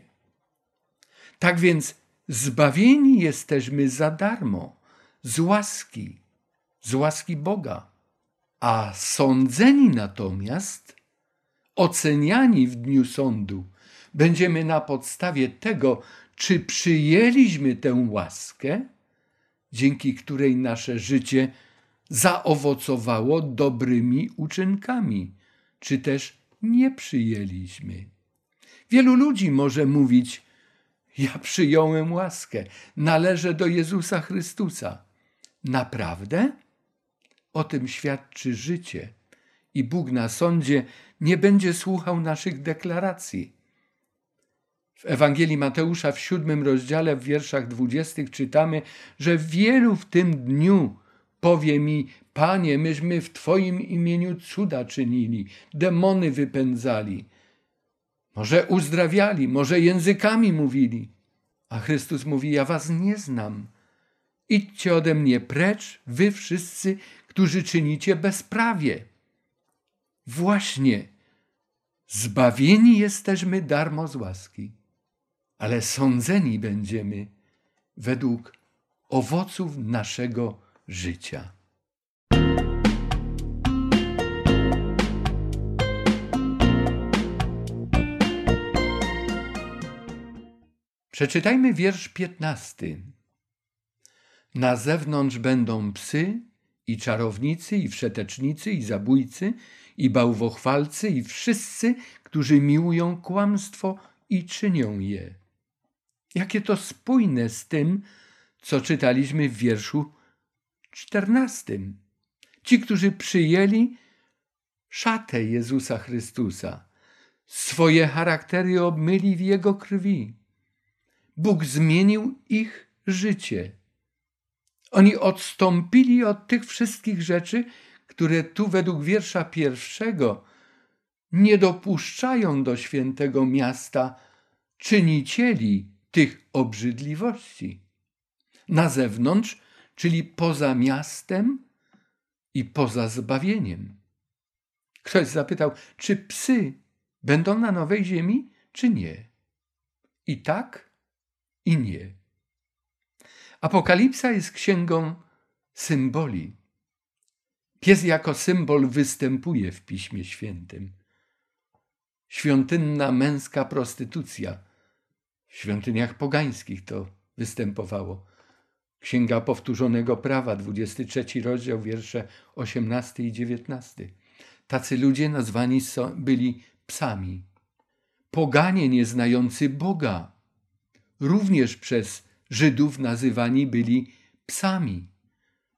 Tak więc zbawieni jesteśmy za darmo, z łaski, z łaski Boga, a sądzeni natomiast, oceniani w dniu sądu, będziemy na podstawie tego, czy przyjęliśmy tę łaskę, dzięki której nasze życie zaowocowało dobrymi uczynkami, czy też nie przyjęliśmy. Wielu ludzi może mówić: Ja przyjąłem łaskę, należę do Jezusa Chrystusa. Naprawdę? O tym świadczy życie. I Bóg na sądzie nie będzie słuchał naszych deklaracji. W Ewangelii Mateusza w siódmym rozdziale w wierszach dwudziestych czytamy, że wielu w tym dniu powie mi, Panie, myśmy w Twoim imieniu cuda czynili, demony wypędzali, może uzdrawiali, może językami mówili. A Chrystus mówi: Ja was nie znam. Idźcie ode mnie precz, wy wszyscy, którzy czynicie bezprawie. Właśnie zbawieni jesteśmy darmo z łaski, ale sądzeni będziemy według owoców naszego życia. Przeczytajmy wiersz piętnasty. Na zewnątrz będą psy i czarownicy, i wszetecznicy, i zabójcy, i bałwochwalcy, i wszyscy, którzy miłują kłamstwo i czynią je. Jakie to spójne z tym, co czytaliśmy w wierszu czternastym. Ci, którzy przyjęli szatę Jezusa Chrystusa, swoje charaktery obmyli w Jego krwi. Bóg zmienił ich życie. Oni odstąpili od tych wszystkich rzeczy, które tu według wiersza pierwszego nie dopuszczają do świętego miasta czynicieli tych obrzydliwości. Na zewnątrz, czyli poza miastem i poza zbawieniem. Ktoś zapytał, czy psy będą na nowej ziemi, czy nie? I tak i nie. Apokalipsa jest księgą symboli. Pies jako symbol występuje w Piśmie Świętym. Świątynna męska prostytucja. W świątyniach pogańskich to występowało. Księga Powtórzonego Prawa, 23 rozdział, wiersze 18 i 19. Tacy ludzie nazwani byli psami. Poganie nieznający Boga, również przez Żydów nazywani byli psami.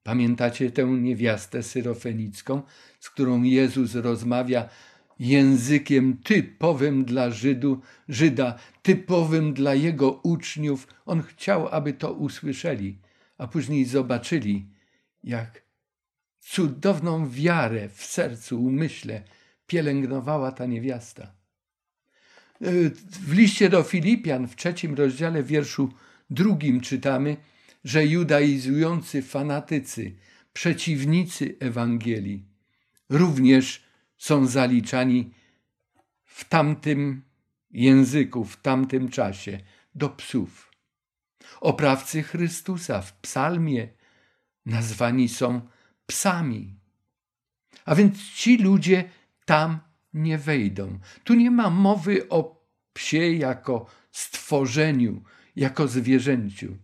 Pamiętacie tę niewiastę syrofenicką, z którą Jezus rozmawia językiem typowym dla Żydu, Żyda, typowym dla jego uczniów. On chciał, aby to usłyszeli, a później zobaczyli, jak cudowną wiarę w sercu, umyśle pielęgnowała ta niewiasta. W liście do Filipian w trzecim rozdziale wierszu drugim czytamy, że judaizujący fanatycy, przeciwnicy Ewangelii również są zaliczani w tamtym języku, w tamtym czasie do psów. Oprawcy Chrystusa w psalmie nazwani są psami. A więc ci ludzie tam nie wejdą. Tu nie ma mowy o psie jako stworzeniu, jako zwierzęciu.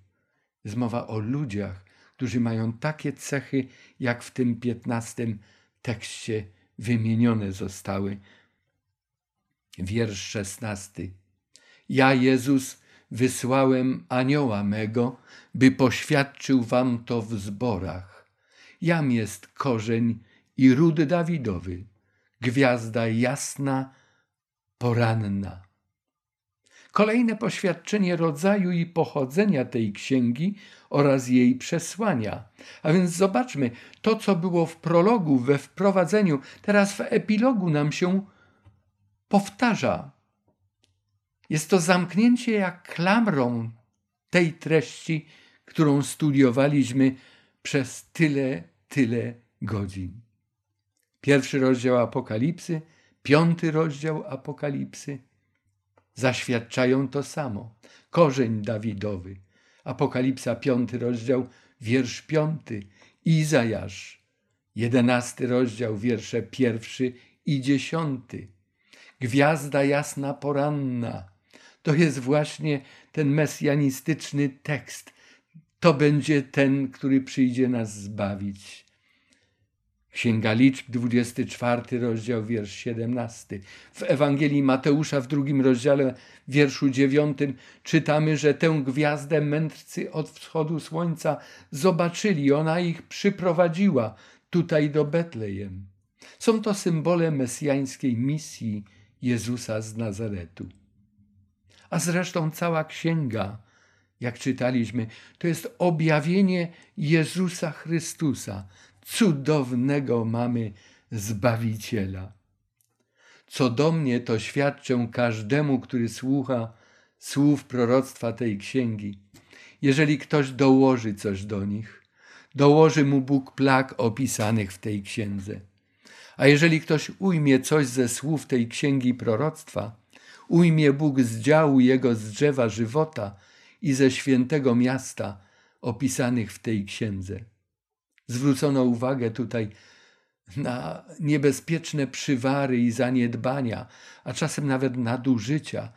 Jest mowa o ludziach, którzy mają takie cechy, jak w tym piętnastym tekście wymienione zostały. Wiersz szesnasty. Ja, Jezus, wysłałem anioła mego, by poświadczył wam to w zborach. Jam jest korzeń i ród Dawidowy, gwiazda jasna, poranna. Kolejne poświadczenie rodzaju i pochodzenia tej księgi oraz jej przesłania. A więc zobaczmy, to co było w prologu, we wprowadzeniu, teraz w epilogu nam się powtarza. Jest to zamknięcie jak klamrą tej treści, którą studiowaliśmy przez tyle, tyle godzin. Pierwszy rozdział Apokalipsy, piąty rozdział Apokalipsy zaświadczają to samo. Korzeń Dawidowy. Apokalipsa, piąty rozdział, wiersz piąty. Izajasz, jedenasty rozdział, wiersze pierwszy i dziesiąty. Gwiazda jasna poranna. To jest właśnie ten mesjanistyczny tekst. To będzie ten, który przyjdzie nas zbawić. Księga Liczb, 24 rozdział, wiersz 17. W Ewangelii Mateusza w drugim rozdziale, wierszu 9 czytamy, że tę gwiazdę mędrcy od wschodu słońca zobaczyli. Ona ich przyprowadziła tutaj do Betlejem. Są to symbole mesjańskiej misji Jezusa z Nazaretu. A zresztą cała księga, jak czytaliśmy, to jest objawienie Jezusa Chrystusa, cudownego mamy Zbawiciela. Co do mnie, to świadczę każdemu, który słucha słów proroctwa tej księgi. Jeżeli ktoś dołoży coś do nich, dołoży mu Bóg plag opisanych w tej księdze. A jeżeli ktoś ujmie coś ze słów tej księgi proroctwa, ujmie Bóg z działu jego z drzewa żywota i ze świętego miasta opisanych w tej księdze. Zwrócono uwagę tutaj na niebezpieczne przywary i zaniedbania, a czasem nawet nadużycia,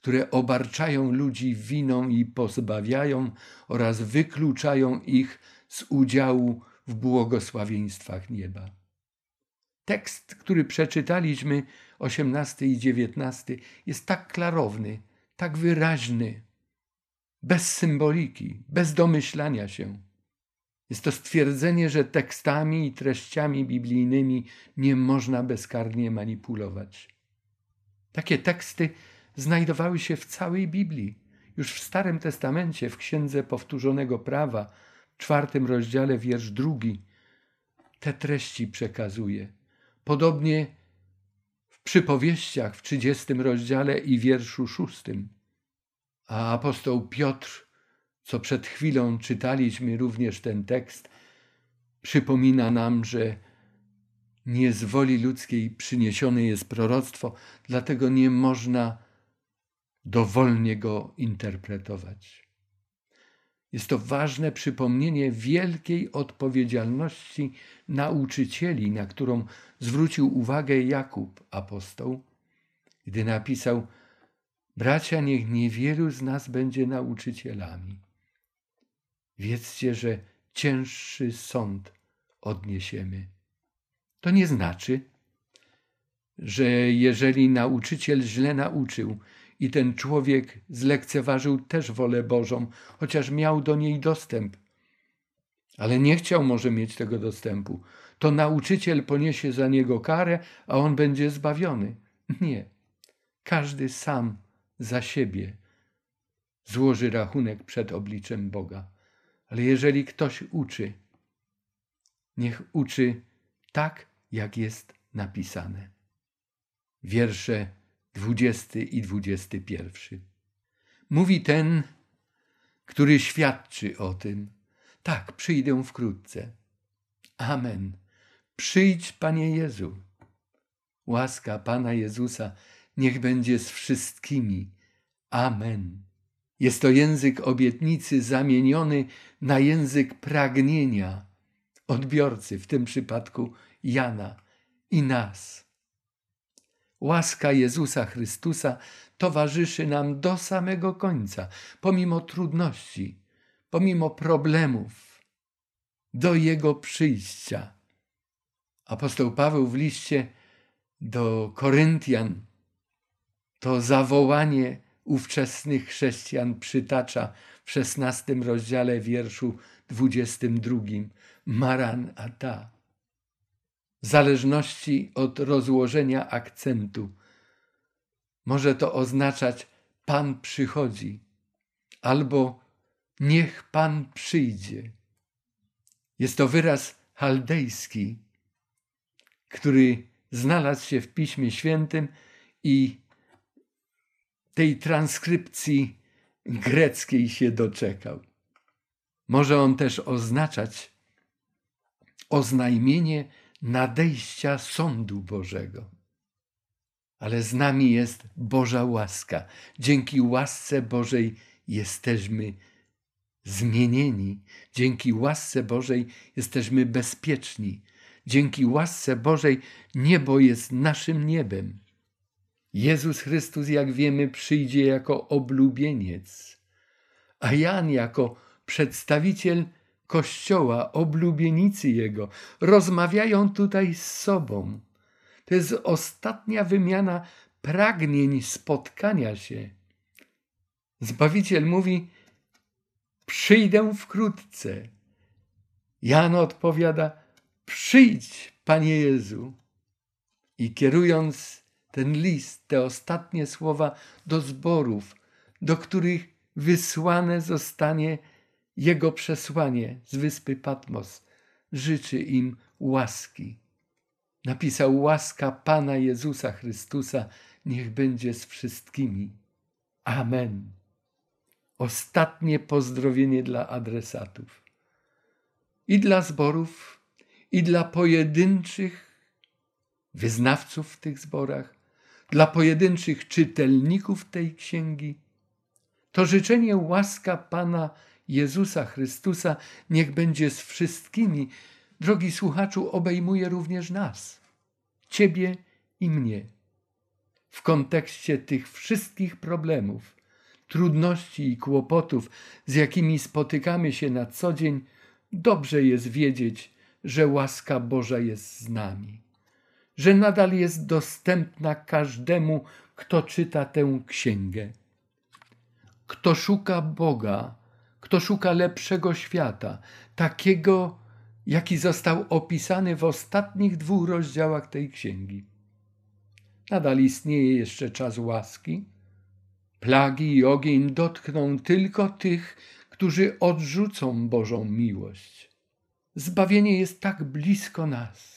które obarczają ludzi winą i pozbawiają oraz wykluczają ich z udziału w błogosławieństwach nieba. Tekst, który przeczytaliśmy, 18 i 19, jest tak klarowny, tak wyraźny, bez symboliki, bez domyślania się. Jest to stwierdzenie, że tekstami i treściami biblijnymi nie można bezkarnie manipulować. Takie teksty znajdowały się w całej Biblii. Już w Starym Testamencie, w Księdze Powtórzonego Prawa, w czwartym rozdziale, wiersz drugi, te treści przekazuje. Podobnie w przypowieściach w trzydziestym rozdziale i wierszu szóstym. A apostoł Piotr co przed chwilą czytaliśmy również ten tekst, przypomina nam, że nie z woli ludzkiej przyniesione jest proroctwo, dlatego nie można dowolnie go interpretować. Jest to ważne przypomnienie wielkiej odpowiedzialności nauczycieli, na którą zwrócił uwagę Jakub apostoł, gdy napisał: Bracia, niech niewielu z nas będzie nauczycielami wiedzcie, że cięższy sąd odniesiemy. To nie znaczy, że jeżeli nauczyciel źle nauczył i ten człowiek zlekceważył też wolę Bożą, chociaż miał do niej dostęp, ale nie chciał może mieć tego dostępu, to nauczyciel poniesie za niego karę, a on będzie zbawiony. Nie. Każdy sam za siebie złoży rachunek przed obliczem Boga. Ale jeżeli ktoś uczy, niech uczy tak, jak jest napisane. Wiersze 20 i 21. Mówi ten, który świadczy o tym. Tak, przyjdę wkrótce. Amen. Przyjdź, Panie Jezu. Łaska Pana Jezusa niech będzie z wszystkimi. Amen. Jest to język obietnicy zamieniony na język pragnienia odbiorcy, w tym przypadku Jana i nas. Łaska Jezusa Chrystusa towarzyszy nam do samego końca, pomimo trudności, pomimo problemów, do Jego przyjścia. Apostoł Paweł w liście do Koryntian to zawołanie ówczesnych chrześcijan przytacza w szesnastym rozdziale wierszu dwudziestym drugim Maran Ata. W zależności od rozłożenia akcentu może to oznaczać Pan przychodzi albo niech Pan przyjdzie. Jest to wyraz chaldejski, który znalazł się w Piśmie Świętym i tej transkrypcji greckiej się doczekał. Może on też oznaczać oznajmienie nadejścia sądu Bożego. Ale z nami jest Boża łaska. Dzięki łasce Bożej jesteśmy zmienieni. Dzięki łasce Bożej jesteśmy bezpieczni. Dzięki łasce Bożej niebo jest naszym niebem. Jezus Chrystus, jak wiemy, przyjdzie jako oblubieniec, a Jan jako przedstawiciel Kościoła, oblubienicy Jego, rozmawiają tutaj z sobą. To jest ostatnia wymiana pragnień spotkania się. Zbawiciel mówi: Przyjdę wkrótce. Jan odpowiada: Przyjdź, Panie Jezu. I kierując ten list, te ostatnie słowa do zborów, do których wysłane zostanie jego przesłanie z wyspy Patmos, życzy im łaski. Napisał łaska Pana Jezusa Chrystusa, niech będzie z wszystkimi. Amen. Ostatnie pozdrowienie dla adresatów. I dla zborów, i dla pojedynczych wyznawców w tych zborach, dla pojedynczych czytelników tej księgi. To życzenie łaska Pana Jezusa Chrystusa niech będzie z wszystkimi. Drogi słuchaczu, obejmuje również nas, Ciebie i mnie. W kontekście tych wszystkich problemów, trudności i kłopotów, z jakimi spotykamy się na co dzień, dobrze jest wiedzieć, że łaska Boża jest z nami że nadal jest dostępna każdemu, kto czyta tę księgę. Kto szuka Boga, kto szuka lepszego świata, takiego, jaki został opisany w ostatnich dwóch rozdziałach tej księgi. Nadal istnieje jeszcze czas łaski. Plagi i ogień dotkną tylko tych, którzy odrzucą Bożą miłość. Zbawienie jest tak blisko nas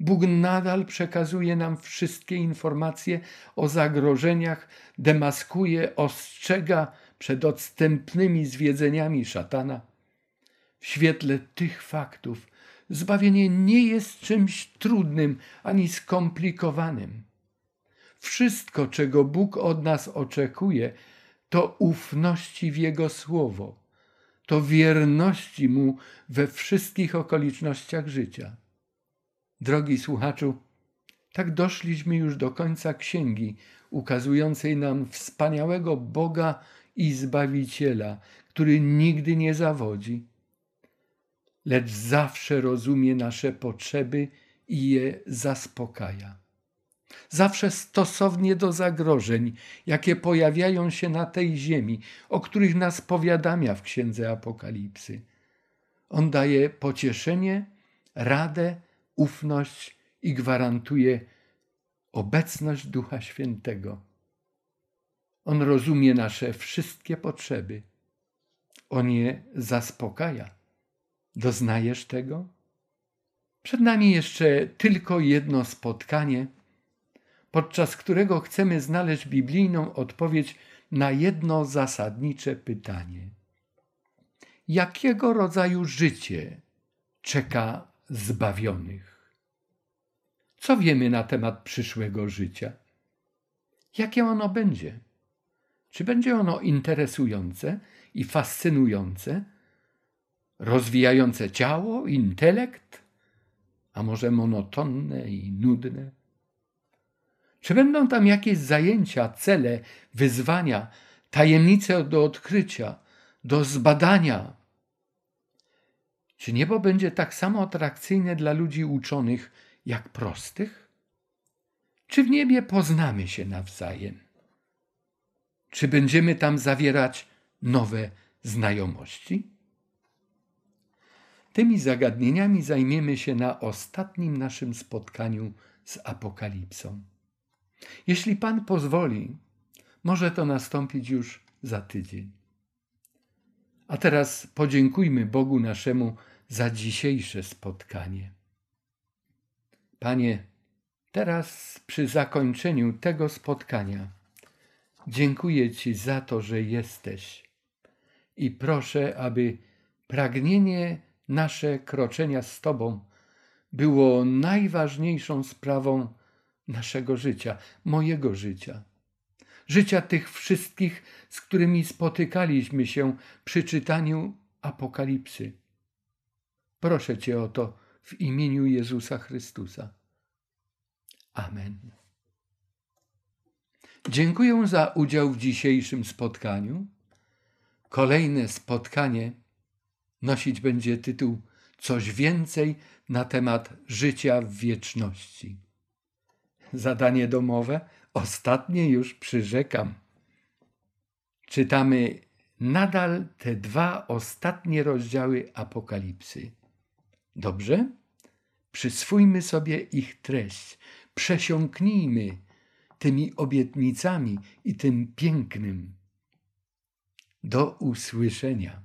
Bóg nadal przekazuje nam wszystkie informacje o zagrożeniach, demaskuje, ostrzega przed odstępnymi zwiedzeniami szatana. W świetle tych faktów zbawienie nie jest czymś trudnym ani skomplikowanym. Wszystko, czego Bóg od nas oczekuje, to ufności w Jego słowo, to wierności Mu we wszystkich okolicznościach życia. Drogi słuchaczu, tak doszliśmy już do końca księgi, ukazującej nam wspaniałego Boga i Zbawiciela, który nigdy nie zawodzi, lecz zawsze rozumie nasze potrzeby i je zaspokaja. Zawsze stosownie do zagrożeń, jakie pojawiają się na tej ziemi, o których nas powiadamia w Księdze Apokalipsy. On daje pocieszenie, radę, ufność i gwarantuje obecność Ducha Świętego. On rozumie nasze wszystkie potrzeby. On je zaspokaja. Doznajesz tego? Przed nami jeszcze tylko jedno spotkanie, podczas którego chcemy znaleźć biblijną odpowiedź na jedno zasadnicze pytanie. Jakiego rodzaju życie czeka zbawionych? Co wiemy na temat przyszłego życia? Jakie ono będzie? Czy będzie ono interesujące i fascynujące, rozwijające ciało, intelekt, a może monotonne i nudne? Czy będą tam jakieś zajęcia, cele, wyzwania, tajemnice do odkrycia, do zbadania? Czy niebo będzie tak samo atrakcyjne dla ludzi uczonych jak prostych? Czy w niebie poznamy się nawzajem? Czy będziemy tam zawierać nowe znajomości? Tymi zagadnieniami zajmiemy się na ostatnim naszym spotkaniu z Apokalipsą. Jeśli Pan pozwoli, może to nastąpić już za tydzień. A teraz podziękujmy Bogu naszemu za dzisiejsze spotkanie. Panie, teraz przy zakończeniu tego spotkania dziękuję Ci za to, że jesteś i proszę, aby pragnienie nasze kroczenia z Tobą było najważniejszą sprawą naszego życia, mojego życia, życia tych wszystkich, z którymi spotykaliśmy się przy czytaniu Apokalipsy. Proszę Cię o to w imieniu Jezusa Chrystusa. Amen. Dziękuję za udział w dzisiejszym spotkaniu. Kolejne spotkanie nosić będzie tytuł Coś więcej na temat życia w wieczności. Zadanie domowe, ostatnie już przyrzekam. Czytamy nadal te dwa ostatnie rozdziały Apokalipsy. Dobrze? Przyswójmy sobie ich treść, przesiąknijmy tymi obietnicami i tym pięknym. Do usłyszenia.